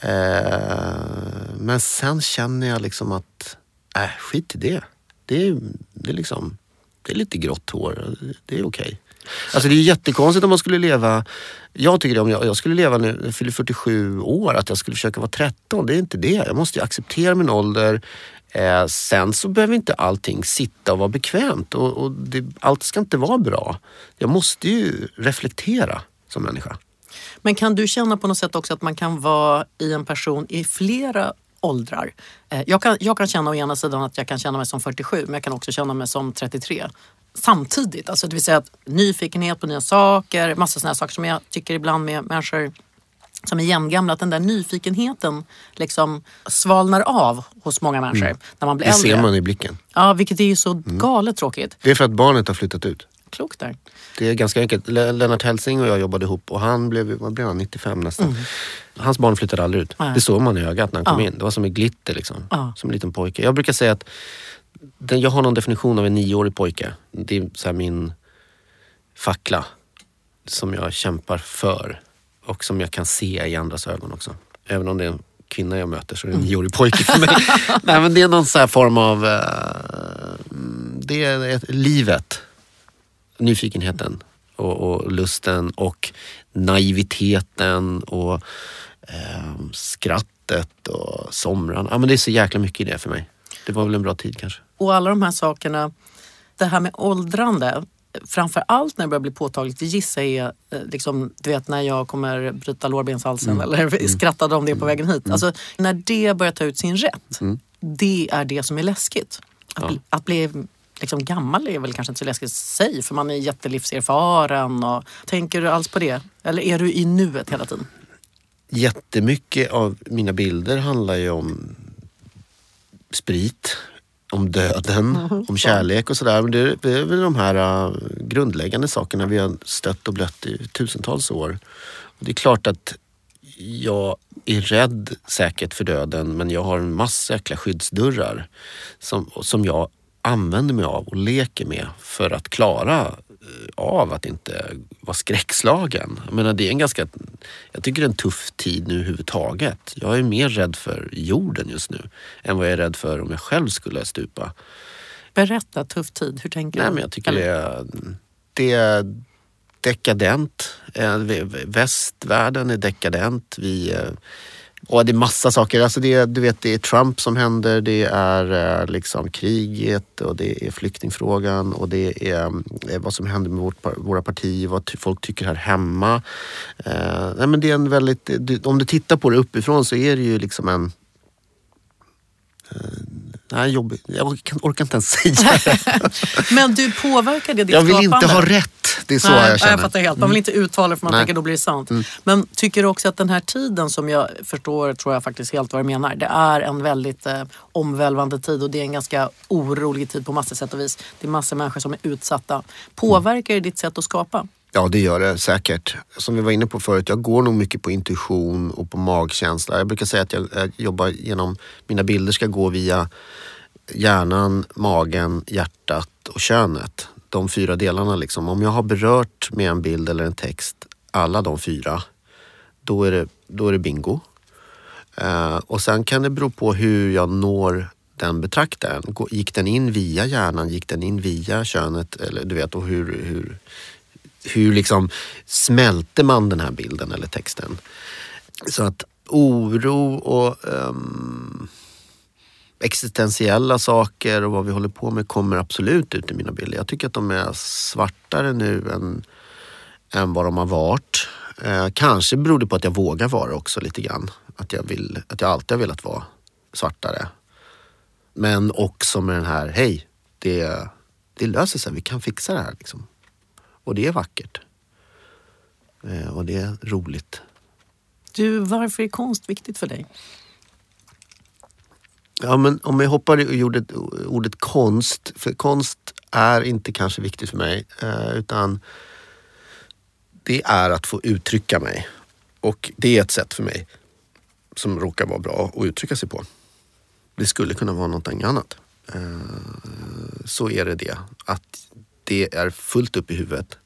Eh, Men sen känner jag liksom att, äh, skit i det. Det är, det är liksom, det är lite grått hår. Det är okej. Alltså det är jättekonstigt om man skulle leva, jag tycker det, om jag, jag skulle leva nu, jag fyller 47 år, att jag skulle försöka vara 13. Det är inte det. Jag måste ju acceptera min ålder. Eh, sen så behöver inte allting sitta och vara bekvämt och, och det, allt ska inte vara bra. Jag måste ju reflektera som människa. Men kan du känna på något sätt också att man kan vara i en person i flera åldrar? Eh, Jag kan, jag kan känna å ena sidan att jag kan känna mig som 47 men jag kan också känna mig som 33 samtidigt. Alltså det vill säga att nyfikenhet på nya saker, massa sådana saker som jag tycker ibland med människor som är jämngamla, att den där nyfikenheten liksom svalnar av hos många människor när man blir Det äldre. ser man i blicken. Ja, vilket är ju så galet tråkigt. Det är för att barnet har flyttat ut. Klokt där. Det är ganska enkelt. Le- Lennart Helsing och jag jobbade ihop och han blev, vad blev han, 95 nästan. Hans barn flyttade aldrig ut. Nej. Det såg man i ögat när han kom Ja. in. Det var som ett glitter liksom. Ja. Som en liten pojke. Jag brukar säga att den, jag har någon definition av en nioårig pojke. Det är så min fackla. Som jag kämpar för. Och som jag kan se i andras ögon också. Även om det är en kvinna jag möter så är det en nioårig pojke för mig. Nej, men det är någon så här form av... eh, det är ett, livet nyfikenheten och, och lusten och naiviteten och eh, skrattet och somrarna. Ja, men det är så jäkla mycket i det för mig. Det var väl en bra tid kanske. Och alla de här sakerna, det här med åldrande, framför allt när det börjar bli påtagligt, jag är eh, liksom, du vet när jag kommer bryta lårbenshalsen eller skrattade om det på vägen hit. Alltså, när det börjar ta ut sin rätt, det är det som är läskigt. Att, Ja. bli, att bli liksom gammal är väl kanske inte så läskigt i sig för man är jättelivserfaren. Och, tänker du alls på det? Eller är du i nuet hela tiden? Jättemycket av mina bilder handlar ju om sprit, om döden, om kärlek och sådär. Men det, det är väl de här uh, grundläggande sakerna vi har stött och blött i tusentals år. Och det är klart att jag är rädd säkert för döden men jag har en massa jäkla skyddsdörrar som, som jag använder mig av och leker med för att klara av att inte vara skräckslagen. Jag menar, det är en ganska, jag tycker det är en tuff tid nu överhuvudtaget. Jag är mer rädd för jorden just nu än vad jag är rädd för om jag själv skulle stupa. Berätta, tuff tid, hur tänker Nej, du? men jag tycker Eller- det är, det är dekadent. Eh, Västvärlden är dekadent. Vi, eh, och det är massa saker. Alltså det, är, du vet, det är Trump som händer, det är eh, liksom kriget och det är flyktingfrågan och det är eh, vad som händer med vårt, våra partier, vad folk tycker här hemma. Eh, nej, men det är en väldigt, om du tittar på det uppifrån så är det ju liksom en eh, Nej, jobbigt. Jag orkar, orkar inte ens säga det. Men du påverkar det ditt Jag vill skapande? inte ha rätt. Det är så Nej, jag känner. Jag fattar helt. Man vill inte uttala det för man Nej. tänker då blir det sant. Men tycker du också att den här tiden som jag förstår, tror jag faktiskt helt vad du menar. Det är en väldigt eh, omvälvande tid och det är en ganska orolig tid på massor sätt och vis. Det är massor människor som är utsatta. Påverkar det ditt sätt att skapa? Ja, det gör det säkert. Som vi var inne på förut, jag går nog mycket på intuition och på magkänsla. Jag brukar säga att jag, jag jobbar genom, mina bilder ska gå via hjärnan, magen, hjärtat och könet. De fyra delarna liksom. Om jag har berört med en bild eller en text alla de fyra, då är det, då är det bingo. Uh, och sen kan det bero på hur jag når den betraktaren. Gick den in via hjärnan? Gick den in via könet? Eller du vet, och hur, hur, hur liksom smälter man den här bilden eller texten? Så att oro och um, existentiella saker och vad vi håller på med kommer absolut ut i mina bilder. Jag tycker att de är svartare nu än, än vad de har varit. Eh, kanske beror det på att jag vågar vara också lite grann. Att jag, vill, att jag alltid har velat vara svartare. Men också med den här, hej, det, det löser sig, vi kan fixa det här. Liksom. Och det är vackert. Eh, och det är roligt. Du, varför är konst viktigt för dig? Ja, men om jag hoppar i ordet, ordet konst, för konst är inte kanske viktigt för mig, eh, utan det är att få uttrycka mig. Och det är ett sätt för mig som råkar vara bra att uttrycka sig på. Det skulle kunna vara någonting annat. Eh, Så är det det. Att det är fullt upp i huvudet.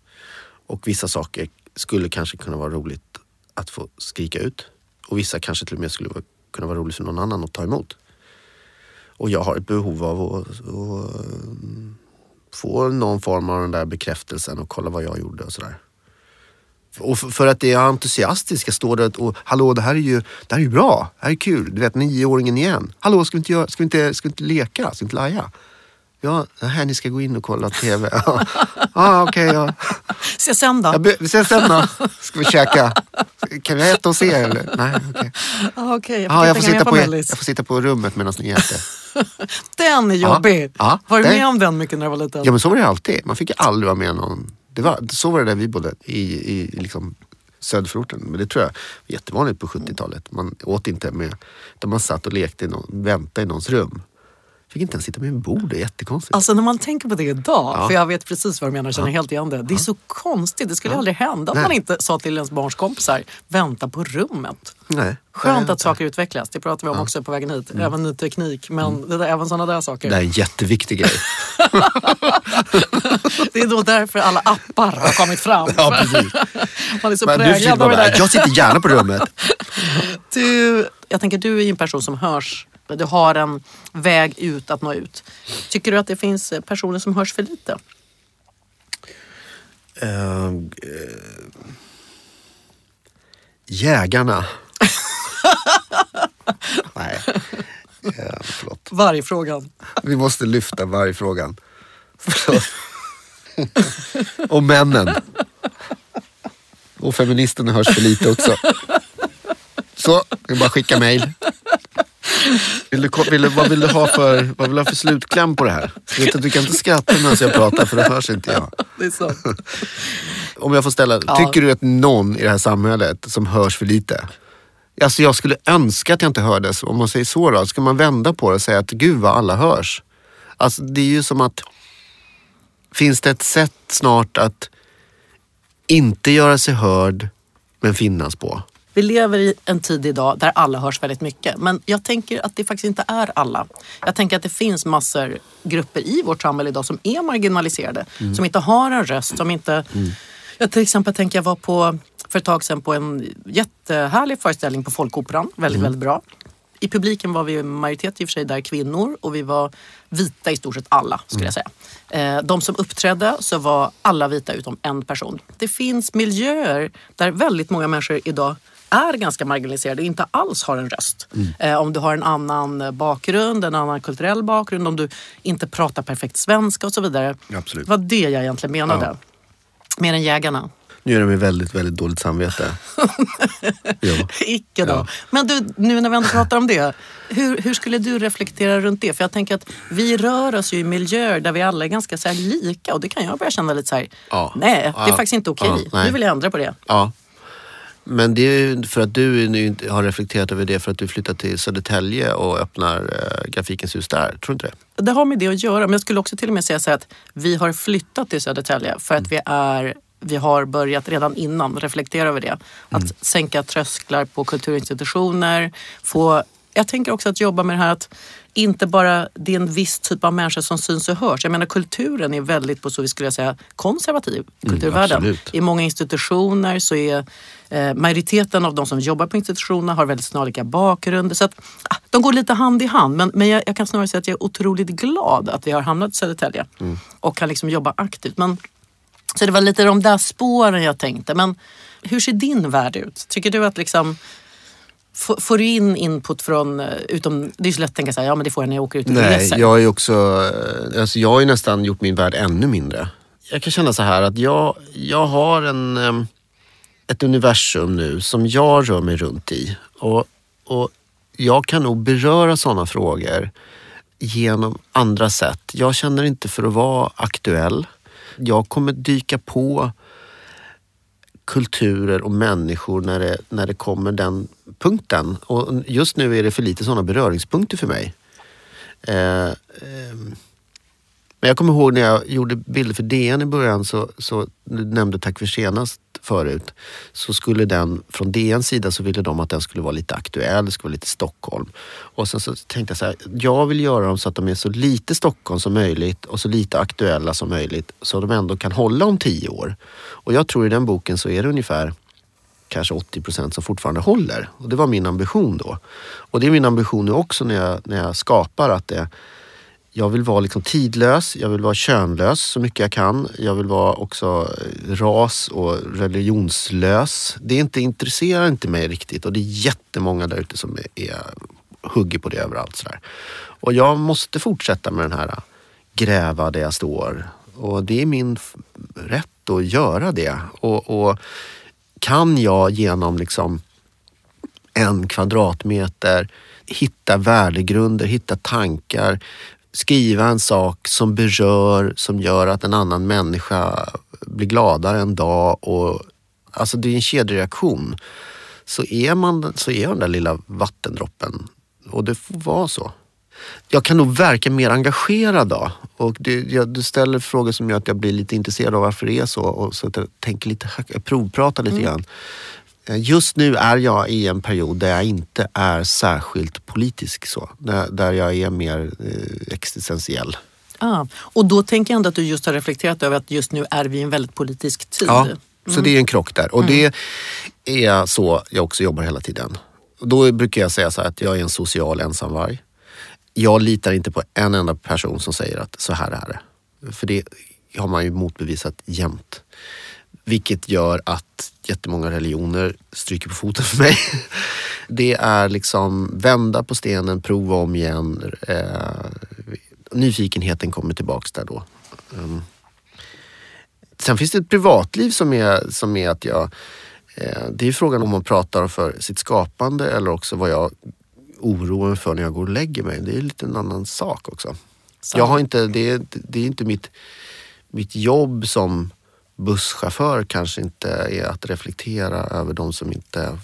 Och vissa saker skulle kanske kunna vara roligt att få skrika ut. Och vissa kanske till och med skulle kunna vara roligt för någon annan att ta emot. Och jag har ett behov av att, att eh, få någon form av den där bekräftelsen och kolla vad jag gjorde och sådär. Och för, för att det är entusiastiskt, jag står där och hallå det här är ju, det här är ju bra, det här är kul. Du vet nioåringen igen. Hallå ska vi inte, göra, ska vi inte, ska vi inte leka, ska vi inte laja? Ja, det här ni ska gå in och kolla TV. Ja, ah, okej. Okay, ja. Se sen då. Ja, vi ses sen då. Ska vi käka? Kan vi äta och se eller? Nej, okej. Ah, okay, jag, får ah, jag, får sitta på, jag får sitta på rummet medan ni äter. den är jobbig. Ja, var du med om den mycket när du var liten? Ja, men så var det alltid. Man fick aldrig vara med någon. Det var, så var det där vi bodde i, i liksom söderförorten. Men det tror jag var jättevanligt på 70-talet. Man åt inte med, utan man satt och lekte, i någon, väntade i någons rum. Fick inte ens sitta med en bord, det är jättekonstigt. Alltså när man tänker på det idag, ja. för jag vet precis vad du menar, känner ja. helt igen det. Det är så konstigt, det skulle ja. aldrig hända att man inte sa till ens barns kompisar, vänta på rummet. Nej. Skönt att saker utvecklas, det pratar vi om också på vägen hit. Mm. Även ny teknik, men mm. det där, även sådana där saker. Det är en jätteviktig grej. det är då därför alla appar har kommit fram. ja, precis. Man är så präglad av det där. Jag sitter gärna på rummet. Du, jag tänker du är en person som hörs du har en väg ut att nå ut. Tycker du att det finns personer som hörs för lite? Uh, uh, jägarna. Nej, uh, förlåt. Vargfrågan. Vi måste lyfta vargfrågan. Och männen. Och feministerna hörs för lite också. Så, jag bara skicka mail. Vill du, vill, vad, vill du ha för, vad vill du ha för slutkläm på det här? Du, du kan inte skratta medan jag pratar för det hörs inte jag. Det är så. Om jag får ställa, ja. tycker du att någon i det här samhället som hörs för lite? Alltså jag skulle önska att jag inte hördes. Om man säger så då, ska man vända på det och säga att gud vad alla hörs. Alltså det är ju som att, finns det ett sätt snart att inte göra sig hörd men finnas på? Vi lever i en tid idag där alla hörs väldigt mycket. Men jag tänker att det faktiskt inte är alla. Jag tänker att det finns massor grupper i vårt samhälle idag som är marginaliserade. Mm. Som inte har en röst, som inte... Mm. Jag till exempel tänker jag var på för ett tag sedan på en jättehärlig föreställning på Folkoperan. Väldigt, mm. väldigt bra. I publiken var vi majoritet i och för sig där kvinnor och vi var vita i stort sett alla skulle jag säga. Eh, de som uppträdde så var alla vita utom en person. Det finns miljöer där väldigt många människor idag är ganska marginaliserade och inte alls har en röst. Mm. Eh, om du har en annan bakgrund, en annan kulturell bakgrund, om du inte pratar perfekt svenska och så vidare. Absolut. Det var det jag egentligen menade. Ja. Mer än jägarna. Nu gör de mig väldigt, väldigt dåligt samvete. ja. Icke då. Ja. Men du, nu när vi ändå pratar om det. Hur, hur skulle du reflektera runt det? För jag tänker att vi rör oss ju i miljöer där vi alla är ganska så lika och det kan jag börja känna lite så här, ja. nej, det är faktiskt inte okej. Okay. nu vill jag ändra på det. Ja. Men det är för att du nu har reflekterat över det för att du flyttat till Södertälje och öppnar äh, Grafikens hus där. Tror du inte det? Det har med det att göra. Men jag skulle också till och med säga så att vi har flyttat till Södertälje för att mm. vi är vi har börjat redan innan reflektera över det. Att mm. sänka trösklar på kulturinstitutioner. Få, jag tänker också att jobba med det här att inte bara det är en viss typ av människor som syns och hörs. Jag menar kulturen är väldigt på så vi skulle säga konservativ, mm, kulturvärlden. Mm, I många institutioner så är eh, majoriteten av de som jobbar på institutionerna har väldigt snarlika bakgrunder. Så att, ah, de går lite hand i hand. Men, men jag, jag, kan snarare säga att jag är otroligt glad att vi har hamnat i Södertälje mm. och kan liksom jobba aktivt. Men, så det var lite de där spåren jag tänkte. Men hur ser din värld ut? Tycker du att liksom Får du in input från, eh, utom, det är så lätt att tänka så här, ja men det får jag när jag åker ut och Nej, reser. jag är också, eh, alltså jag har ju nästan gjort min värld ännu mindre. Jag kan känna så här att jag, jag har en, ett universum nu som jag rör mig runt i. Och, och jag kan nog beröra sådana frågor genom andra sätt. Jag känner inte för att vara aktuell. Jag kommer dyka på kulturer och människor när det, när det kommer den punkten. Och just nu är det för lite sådana beröringspunkter för mig. Eh, eh, men jag kommer ihåg när jag gjorde bilder för DN i början, så, så du nämnde Tack för senast förut, så skulle den, från DNs sida så ville de att den skulle vara lite aktuell, det skulle vara lite Stockholm. Och sen så tänkte jag så här, jag vill göra dem så att de är så lite Stockholm som möjligt och så lite aktuella som möjligt så de ändå kan hålla om tio år. Och jag tror i den boken så är det ungefär kanske 80 procent som fortfarande håller. Och det var min ambition då. Och det är min ambition nu också när jag, när jag skapar att det jag vill vara liksom tidlös, jag vill vara könlös så mycket jag kan. Jag vill vara också eh, ras och religionslös. Det inte, intresserar inte mig riktigt och det är jättemånga där ute som är, är, hugger på det överallt. Sådär. Och jag måste fortsätta med den här eh, gräva där jag står. Och det är min rätt att göra det. Och, och kan jag genom liksom en kvadratmeter hitta värdegrunder, hitta tankar, skriva en sak som berör, som gör att en annan människa blir gladare en dag. Och, alltså det är en kedjereaktion. Så är man så är den där lilla vattendroppen. Och det får vara så. Jag kan nog verka mer engagerad då. Och det, jag, du ställer frågor som gör att jag blir lite intresserad av varför det är så. Och så att jag tänker lite jag provpratar lite grann. Eh, Just nu är jag i en period där jag inte är särskilt politisk. så. Där, jag är mer eh, existentiell. Ah, och då tänker jag ändå att du just har reflekterat över att just nu är vi i en väldigt politisk tid. Ja, så det är en krock där. Och det är så jag också jobbar hela tiden. Då brukar jag säga så här att jag är en social ensamvarg. Jag litar inte på en enda person som säger att så här är det. För det har man ju motbevisat jämt. Vilket gör att jättemånga religioner stryker på foten för mig. Det är liksom vända på stenen, prova om igen. Eh, nyfikenheten kommer tillbaks där då. Um, Sen finns det ett privatliv som är, som är att jag... Eh, det är frågan om man pratar för sitt skapande eller också vad jag oroar mig för när jag går och lägger mig. Det är lite en annan sak också. Sant. Jag har inte, det, är, det är inte mitt, mitt jobb som busschaufför kanske inte är att reflektera över de som inte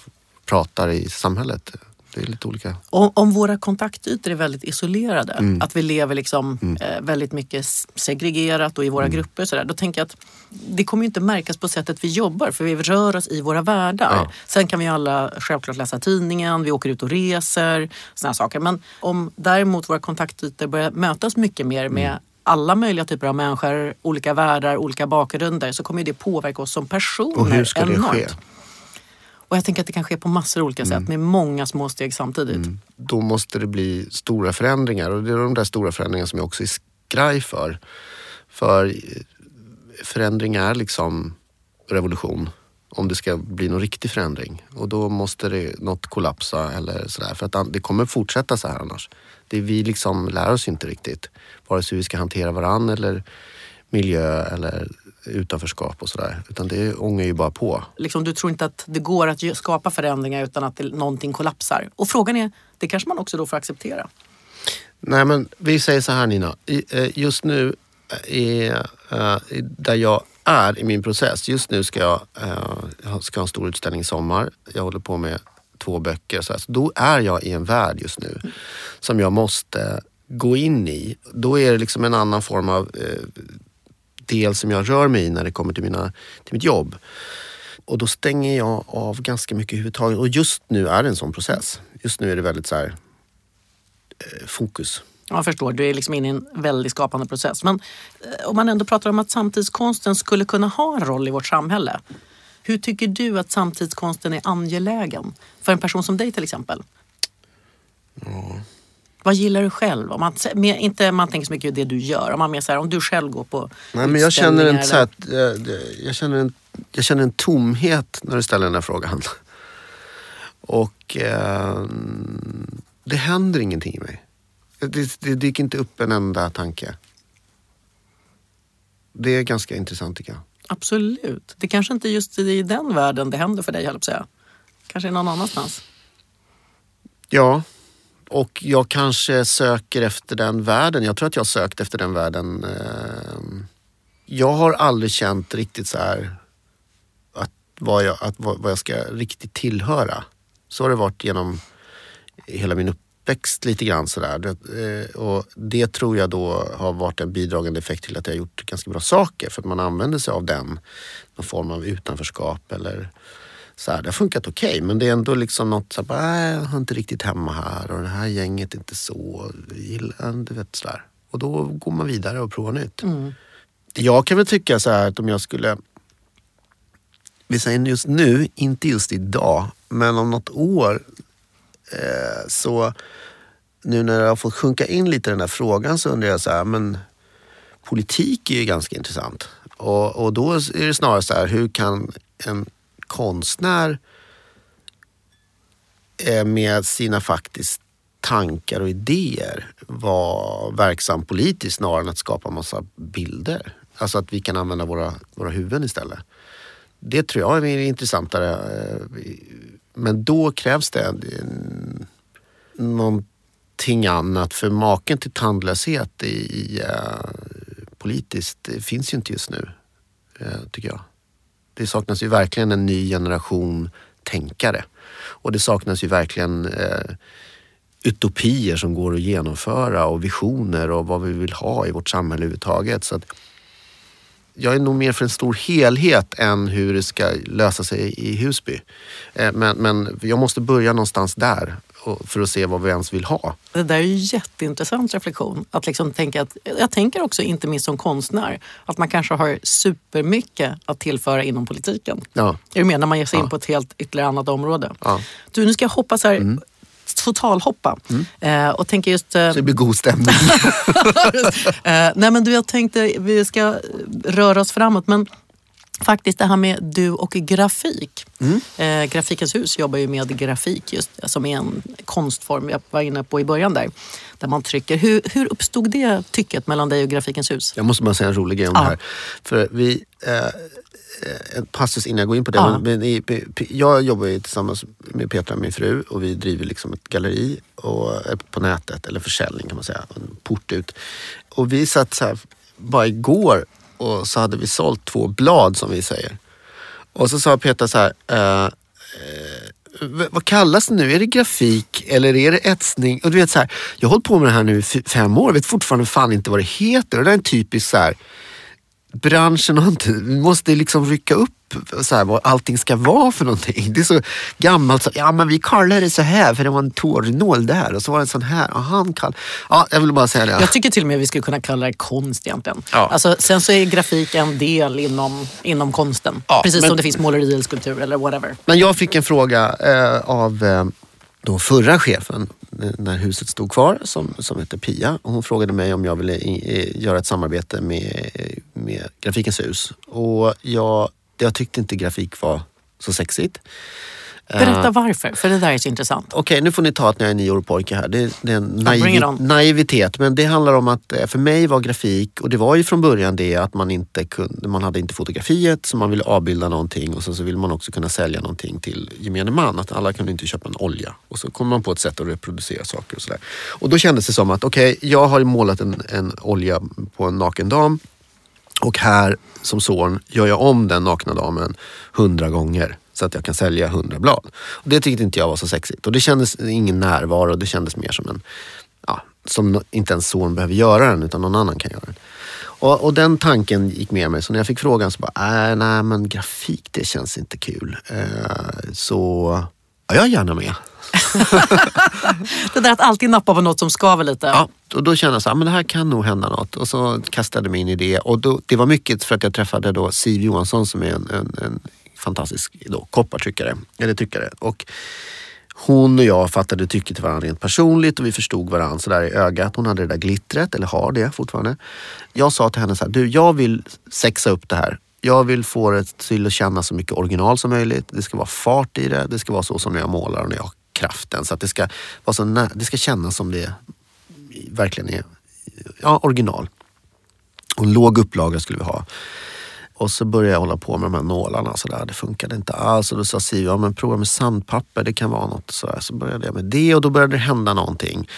pratar i samhället. Det är lite olika. Om, om våra kontaktytor är väldigt isolerade, Mm. att vi lever liksom, eh, väldigt mycket segregerat och i våra Mm. grupper. och Så där, då tänker jag att det kommer ju inte märkas på sättet vi jobbar för vi rör oss i våra världar. Ja. Sen kan vi alla självklart läsa tidningen, vi åker ut och reser, såna saker. Men om däremot våra kontaktytor börjar mötas mycket mer med Mm. Alla möjliga typer av människor, olika världar, olika bakgrunder så kommer det påverka oss som personer Och hur ska det enormt. ske? Och jag tänker att det kan ske på massor av olika Mm. sätt med många små steg samtidigt. Då måste det bli stora förändringar och det är de där stora förändringarna som jag också är skraj för. För eh, förändring är liksom revolution. Om det ska bli någon riktig förändring. Och då måste det något kollapsa eller sådär. För att det kommer fortsätta så här annars. Det vi liksom lär oss inte riktigt. Vare sig hur vi ska hantera varann eller miljö eller utanförskap och sådär. Utan det ångar ju bara på. liksom, du tror inte att det går att skapa förändringar utan att det, någonting kollapsar. Och frågan är, det kanske man också då får acceptera. Nej men vi säger så här Nina. Eh, Just nu är, eh, där jag är i min process. Just nu ska jag, eh, jag ska ha en stor utställning i sommar. Jag håller på med två böcker. Så, här. så då är jag i en värld just nu som jag måste gå in i. Då är det liksom en annan form av eh, del som jag rör mig i när det kommer till, mina, till mitt jobb. Och då stänger jag av ganska mycket överhuvudtaget. Och just nu är det en sån process. Just nu är det väldigt så här, eh, fokus. Jag förstår, du är liksom inne i en väldigt skapande process. Men eh, om man ändå pratar om att samtidskonsten skulle kunna ha en roll i vårt samhälle. Hur tycker du att samtidskonsten är angelägen? För en person som dig till exempel. Vad gillar du själv? Om man, mer, inte man tänker så mycket på det du gör. Om man mer så här, om du själv går på Nej, men jag känner, en, så här, eh, jag, känner en, jag känner en tomhet när du ställer den här frågan. Och eh, det händer ingenting i mig. Det, det dyker inte upp en enda tanke. Det är ganska intressant tycker jag. Absolut. Det kanske inte just i den världen det händer för dig, höll jag säga. Kanske någon annanstans. Ja, och jag kanske söker efter den världen. Jag tror att jag har sökt efter den världen. eh, Jag har aldrig känt riktigt så här att vad jag, att vad, jag ska riktigt tillhöra. Så har det varit genom hela min uppväxt lite grann sådär. Eh, Och det tror jag då har varit en bidragande effekt till att jag har gjort ganska bra saker. För att man använder sig av den, någon form av utanförskap eller så här, det har funkat okej men det är ändå liksom något så här, "Nej, jag har inte riktigt hemma här och det här gänget är inte så, gillar, du vet sådär. Och då går man vidare och provar nytt. Jag kan väl tycka så här att om jag skulle, vi säger just nu, inte just idag, men om något år Eh, så nu när jag har fått sjunka in lite i den här frågan så undrar jag så här, men politik är ju ganska intressant. Och, och då är det snarare så här, hur kan en konstnär eh, med sina faktiskt tankar och idéer vara verksam politiskt snarare än att skapa massa bilder. Alltså att vi kan använda våra, våra huvuden istället. Det tror jag är intressantare. Eh, men då krävs det någonting annat. För maken till tandlöshet i, i eh, politiskt det finns ju inte just nu, eh, tycker jag. Det saknas ju verkligen en ny generation tänkare. Och det saknas ju verkligen eh, utopier som går att genomföra och visioner och vad vi vill ha i vårt samhälle överhuvudtaget. Så att jag är nog mer för en stor helhet än hur det ska lösa sig i Husby. Eh, Men, men jag måste börja någonstans där för att se vad vi ens vill ha. Det där är ju jätteintressant reflektion. Att liksom tänka att, jag tänker också, inte minst som konstnär, att man kanske har supermycket att tillföra inom politiken. Ja. Är du med? När man ger sig in Ja. på ett helt ytterligare annat område. Ja. Mm. Du, nu ska jag hoppa så här, totalhoppa. Eh, och tänka just... Eh, Så det blir god stämning. eh, nej men du, jag tänkte vi ska röra oss framåt. Men faktiskt det här med du och grafik. Mm. Eh, Grafikens hus jobbar ju med grafik just som är en konstform jag var inne på i början där. Där man trycker. Hur, hur uppstod det tycket mellan dig och Grafikens hus? Jag måste bara säga en rolig grej om Ja. det här. För vi, eh, en passus innan jag går in på det. Ja. Men, P- jag jobbar ju tillsammans med Petra, min fru, och vi driver liksom ett galleri och, eh, på nätet, eller försäljning kan man säga, en port ut. Och vi satt så här, bara igår och så hade vi sålt två blad som vi säger. Och så sa Petra så här, eh, eh, vad kallas det nu? Är det grafik eller är det etsning? Och du vet så här, jag har hållit på med det här nu i fem år, vet fortfarande fan inte vad det heter. Och det är en typisk så här, branschen har inte, vi måste liksom rycka upp så här, vad allting ska vara för någonting. Det är så gammalt. Så, ja men vi kallar det så här för det var en tårnål där och så var det en sån här. Och han kall... Ja, jag vill bara säga det. Jag tycker till och med vi skulle kunna kalla det konst egentligen. Ja. Alltså, sen så är grafik en del inom, inom konsten. Ja, Precis men- som det finns måleri eller skulptur eller whatever. Men jag fick en fråga eh, av eh, då förra chefen eh, när huset stod kvar som, som hette Pia. Och hon frågade mig om jag ville i, göra ett samarbete med, med Grafikens hus. Och jag, jag tyckte inte grafik var så sexigt. Berätta varför, för det där är så intressant. Okej, nu får ni ta att jag är nio år pojke här. Det, det är en on. naivitet. Men det handlar om att eh, för mig var grafik, och det var ju från början det att man inte kunde, man hade inte fotografiet så man ville avbilda någonting och sen så ville man också kunna sälja någonting till gemene man. Att alla kunde inte köpa en olja. Och så kom man på ett sätt att reproducera saker och sådär. Och då kändes det som att okej, jag har målat en, en olja på en naken dam. Och här som son gör jag om den nakna damen hundra gånger så att jag kan sälja hundra blad. Och det tyckte inte jag var så sexigt. Och det kändes ingen närvaro. Det kändes mer som en, ja, som inte ens son behöver göra den utan någon annan kan göra den. Och, och den tanken gick med mig. Så när jag fick frågan så bara, äh, nej men grafik det känns inte kul. Eh, så ja, jag är gärna med. Det där att alltid nappa på något som skaver lite. Ja, och då kände jag så här, men det här kan nog hända något. Och så kastade jag mig in i det. Och då, det var mycket för att jag träffade då Siv Johansson som är en, en, en fantastisk då, koppartryckare. Eller tryckare. Och hon och jag fattade tycke till varandra rent personligt och vi förstod varandra sådär i ögat. Hon hade det där glittret, eller har det fortfarande. Jag sa till henne så här, du jag vill sexa upp det här. Jag vill få det till att kännas så mycket original som möjligt. Det ska vara fart i det. Det ska vara så som när jag målar och när jag har kraften. Så att det ska, vara så nä- det ska kännas som det verkligen är ja, original. Och en låg upplaga skulle vi ha. Och så började jag hålla på med de här nålarna. Så där. Det funkade inte alls. Och då sa Siv, ja, men prova med sandpapper, det kan vara något. Så, där. så började jag med det och då började det hända någonting.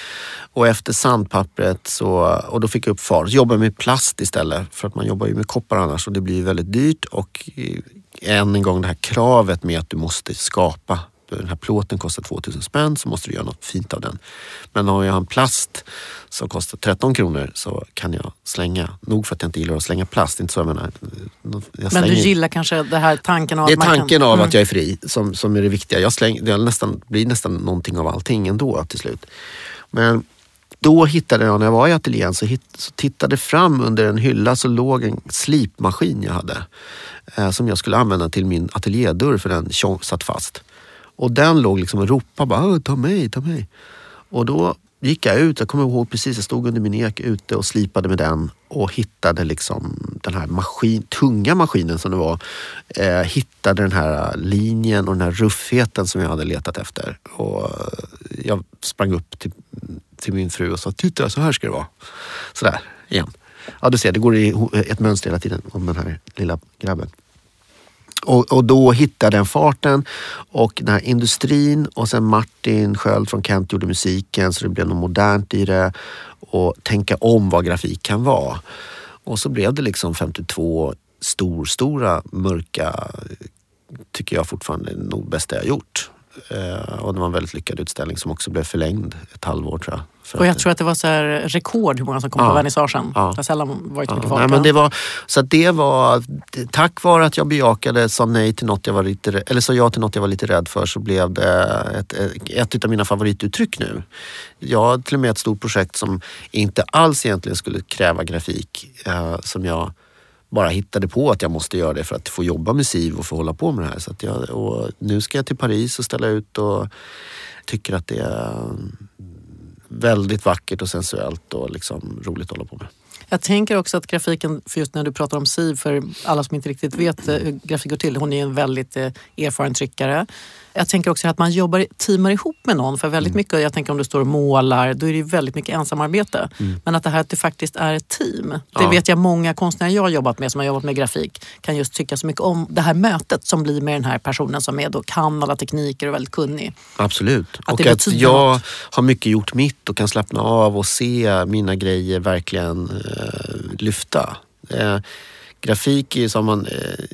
Och efter sandpappret så, och då fick jag upp fart. Så jobbade jag med plast istället. För att man jobbar ju med koppar annars och det blir ju väldigt dyrt. Och eh, än en gång det här kravet med att du måste skapa den här plåten kostar 2000 spänn så måste du göra något fint av den. Men har jag en plast som kostar 13 kronor så kan jag slänga. Nog för att jag inte gillar att slänga plast. Inte så jag menar. Jag Men du gillar kanske det här tanken av det är att man tanken kan... av Mm. att jag är fri som, som är det viktiga. Jag släng, det nästan, blir nästan någonting av allting ändå till slut. Men då hittade jag, när jag var i ateljén, så, hitt, så tittade fram under en hylla så låg en slipmaskin jag hade. Eh, som jag skulle använda till min ateljédörr för den tjong, satt fast. Och den låg liksom och ropade bara, ah, ta mig, ta mig. Och då gick jag ut, jag kommer ihåg precis, jag stod under min ek ute och slipade med den och hittade liksom den här maskin, tunga maskinen som det var. Eh, hittade den här linjen och den här ruffheten som jag hade letat efter. Och jag sprang upp till till min fru och sa titta så här ska det vara. Sådär igen. Ja du ser, det går i ett mönster hela tiden om den här lilla grabben. Och, och då hittade den farten och den här industrin och sen Martin Sköld från Kent gjorde musiken så det blev något modernt i det och tänka om vad grafik kan vara. Och så blev det liksom 52 stor, stora mörka, tycker jag fortfarande är nog bästa jag gjort. Eh, och det var en väldigt lyckad utställning som också blev förlängd ett halvår tror jag. Och jag tror att det var så rekord hur många som kom ja, på vernissagen. Ja, det har sällan varit ja, mycket folk. Nej, men det var, så det var, tack vare att jag bejakade, sa nej till något jag var lite, eller sa ja till något jag var lite rädd för så blev det ett, ett, ett av mina favorituttryck nu. Jag har till och med ett stort projekt som inte alls egentligen skulle kräva grafik. Eh, som jag bara hittade på att jag måste göra det för att få jobba med SIV och få hålla på med det här. Så jag, och nu ska jag till Paris och ställa ut och tycker att det är väldigt vackert och sensuellt och liksom roligt att hålla på med. Jag tänker också att grafiken, för just när du pratar om SIV, för alla som inte riktigt vet eh, hur grafik går till, hon är en väldigt eh, erfaren tryckare. Jag tänker också att man jobbar, teamar ihop med någon. För väldigt mm. mycket, jag tänker om du står och målar, då är det väldigt mycket ensamarbete. Mm. Men att det här att det faktiskt är ett team. Det ja. vet jag många konstnärer jag har jobbat med som har jobbat med grafik kan just tycka så mycket om det här mötet som blir med den här personen som är då kan alla tekniker och väldigt kunnig. Absolut. Att och att jag något. har mycket gjort mitt och kan slappna av och se mina grejer verkligen eh, lyfta. Eh, grafik är som man... Eh,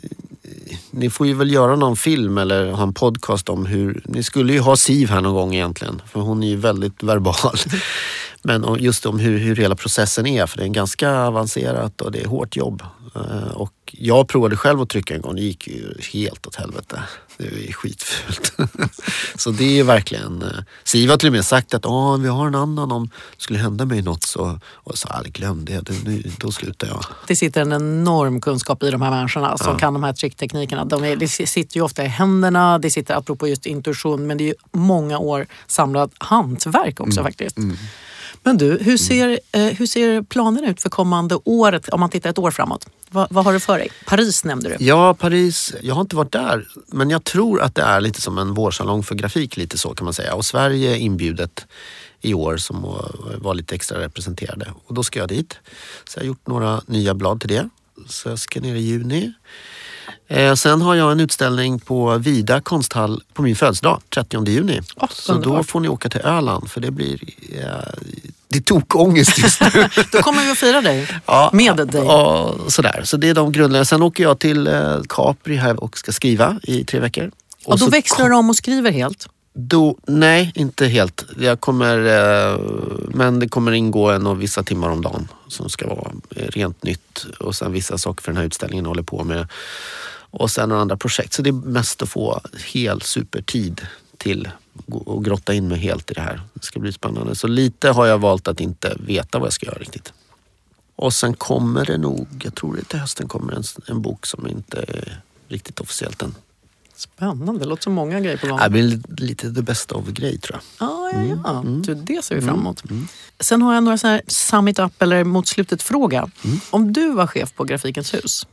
ni får ju väl göra någon film eller ha en podcast om hur... Ni skulle ju ha Siv här någon gång egentligen, för hon är ju väldigt verbal. Men just om hur, hur hela processen är, för det är ganska avancerat och det är hårt jobb. Eh, och jag provade själv att trycka en gång, det gick ju helt åt helvete. Det är skitfult. så det är verkligen... Eh, Siv har till och med sagt att ah, vi har en annan om det skulle hända mig något så... Och så glöm det, nu, då slutar jag. Det sitter en enorm kunskap i de här människorna som ja. kan de här tryckteknikerna. De är, det sitter ju ofta i händerna, det sitter apropå just intuition, men det är ju många år samlat hantverk också mm. faktiskt. Mm. Men du, hur ser, eh, hur ser planerna ut för kommande året om man tittar ett år framåt? Va, vad har du för dig? Paris nämnde du. Ja, Paris. Jag har inte varit där. Men jag tror att det är lite som en vårsalong för grafik, lite så kan man säga. Och Sverige är inbjudet i år som var lite extra representerade. Och då ska jag dit. Så jag har gjort några nya blad till det. Så jag ska ner i juni. Eh, sen har jag en utställning på Vida konsthall på min födelsedag, 30 juni. Oh, så då får ni åka till Öland för det blir eh, det är tokångest just nu. Då kommer vi att fira dig. Ja, med dig. Ja, sådär. Så det är de grundläggande. Sen åker jag till eh, Capri här och ska skriva i tre veckor. Och, och då växlar du om och skriver helt? Då, nej, inte helt. Jag kommer, eh, men det kommer ingå en och vissa timmar om dagen som ska vara rent nytt. Och sen vissa saker för den här utställningen jag håller på med. Och sen några andra projekt. Så det är mest att få hel supertid till och grotta in mig helt i det här. Det ska bli spännande. Så lite har jag valt att inte veta vad jag ska göra riktigt. Och sen kommer det nog, jag tror det till hösten kommer en, en bok som inte är riktigt officiellt än. Spännande, det låter som många grejer på gång. Det blir lite the best of grej tror jag. Ah, ja, ja. Mm. Du, det ser vi fram emot. Mm. mm. Sen har jag några så här summit up eller mot slutet fråga. Mm. Om du var chef på Grafikens hus,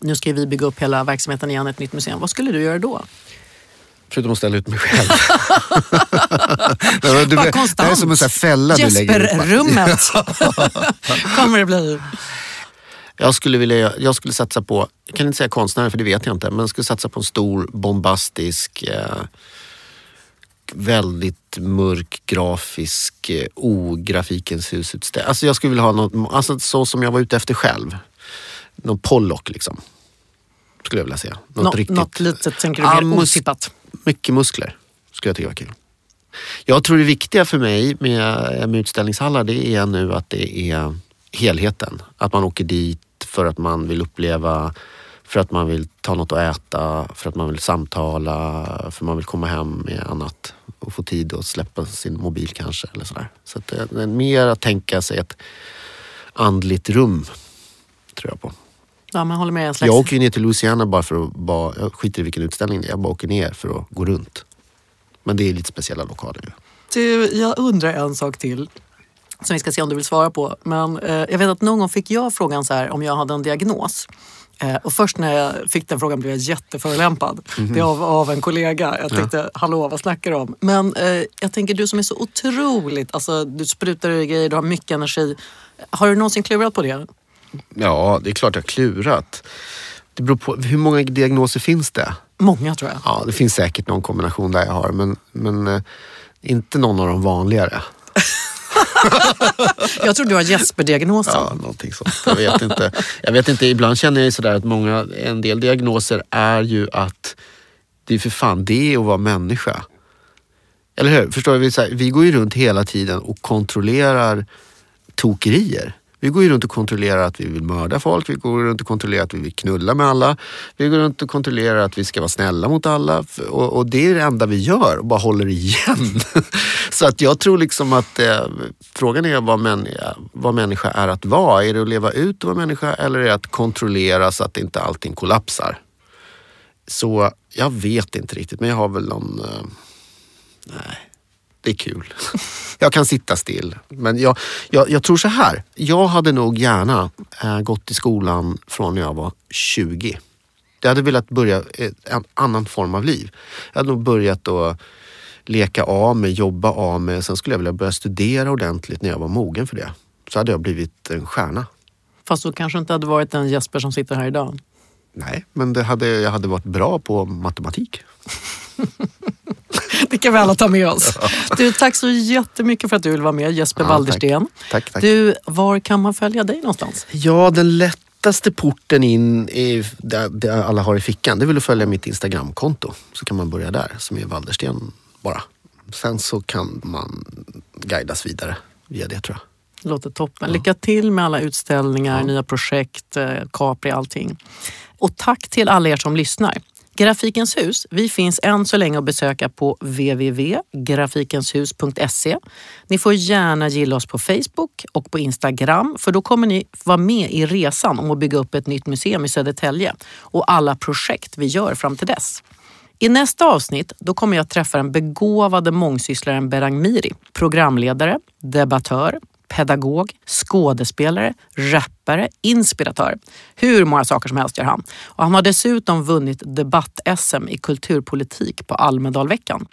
nu ska vi bygga upp hela verksamheten igen, ett nytt museum. Vad skulle du göra då? Förutom att ställa ut mig själv. du, det här är som en sån fälla du lägger Jesper-rummet kommer det bli. Jag skulle, vilja, jag skulle satsa på, jag kan inte säga konstnär för det vet jag inte, men jag skulle satsa på en stor bombastisk eh, väldigt mörk grafisk eh, ografikens husutställning. Alltså jag skulle vilja ha något, alltså så som jag var ute efter själv. Någon Pollock liksom. Skulle jag vilja säga. Något, Nå, riktigt, något litet tänker du mer ah, otippat? Mycket muskler skulle jag tycka var kul. Jag tror det viktiga för mig med, eh, med utställningshallar det är nu att det är helheten. Att man åker dit för att man vill uppleva, för att man vill ta något att äta, för att man vill samtala, för att man vill komma hem med annat och få tid att släppa sin mobil kanske. Eller sådär. Så att eh, det är mer att tänka sig ett andligt rum, tror jag på. Ja, man håller med. En slags... Jag åker ju ner till Louisiana bara för att, bara, jag skiter i vilken utställning det är, jag bara åker ner för att gå runt. Men det är lite speciella lokaler. Du, jag undrar en sak till som vi ska se om du vill svara på. Men eh, jag vet att någon gång fick jag frågan så här om jag hade en diagnos. Eh, och först när jag fick den frågan blev jag jätteförolämpad. Det är av, av en kollega. Jag tänkte, hallå vad snackar du om? Men eh, jag tänker du som är så otroligt, alltså du sprutar ur grejer, du har mycket energi. Har du någonsin klurat på det? Ja, det är klart jag har klurat. Det beror på, hur många diagnoser finns det? Många tror jag. Ja, det finns säkert någon kombination där jag har, men, men eh, inte någon av de vanligare. Jag tror du har Jesper-diagnosen. Ja, någonting sånt. Jag vet inte. Jag vet inte, ibland känner jag ju sådär att många, en del diagnoser är ju att det är för fan det att vara människa. Eller hur? Förstår du? Vi, så här, vi går ju runt hela tiden och kontrollerar tokerier. Vi går ju runt och kontrollerar att vi vill mörda folk, vi går runt och kontrollerar att vi vill knulla med alla. Vi går runt och kontrollerar att vi ska vara snälla mot alla. Och, och det är det enda vi gör och bara håller igen. Så att jag tror liksom att eh, frågan är vad, män, vad människa är att vara. Är det att leva ut att vara människa eller är det att kontrollera så att inte allting kollapsar? Så jag vet inte riktigt men jag har väl någon... Eh, nej, det är kul. Jag kan sitta still. Men jag, jag, jag tror så här. Jag hade nog gärna eh, gått i skolan från när jag var 20. Jag hade velat börja ett- en annan form av liv. Jag hade nog börjat att leka av mig, jobba av mig. Sen skulle jag vilja börja studera ordentligt när jag var mogen för det. Så hade jag blivit en stjärna. Fast du kanske inte hade varit den Jesper som sitter här idag. Nej, men hade, jag hade varit bra på matematik. Det kan vi alla ta med oss. Du, tack så jättemycket för att du vill vara med, Jesper Ja, Waldersten. Tack, tack. Du, var kan man följa dig någonstans? Ja, den lättaste porten in i det, alla har i fickan, det väl att följa mitt Instagramkonto. Så kan man börja där, som är Waldersten bara. Sen så kan man guidas vidare via det tror jag. Låter toppen. Lycka till med alla utställningar, nya projekt, eh, Capri, allting. Och tack till alla er som lyssnar. Grafikens hus, vi finns än så länge att besöka på www.grafikenshus.se. Ni får gärna gilla oss på Facebook och på Instagram för då kommer ni vara med i resan om att bygga upp ett nytt museum i Södertälje och alla projekt vi gör fram till dess. I nästa avsnitt då kommer jag träffa den begåvade mångsysslaren Berang Miri, programledare, debattör, pedagog, skådespelare, rappare, inspiratör. Hur många saker som helst gör han. Och han har dessutom vunnit debatt-SM i kulturpolitik på Almedalveckan.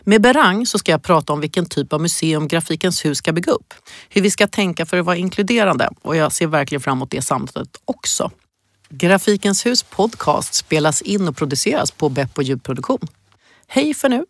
Med Berang så ska jag prata om vilken typ av museum Grafikens hus ska bygga upp. Hur vi ska tänka för att vara inkluderande och jag ser verkligen fram emot det samtalet också. Grafikens hus podcast spelas in och produceras på Beppo ljudproduktion. Hej för nu!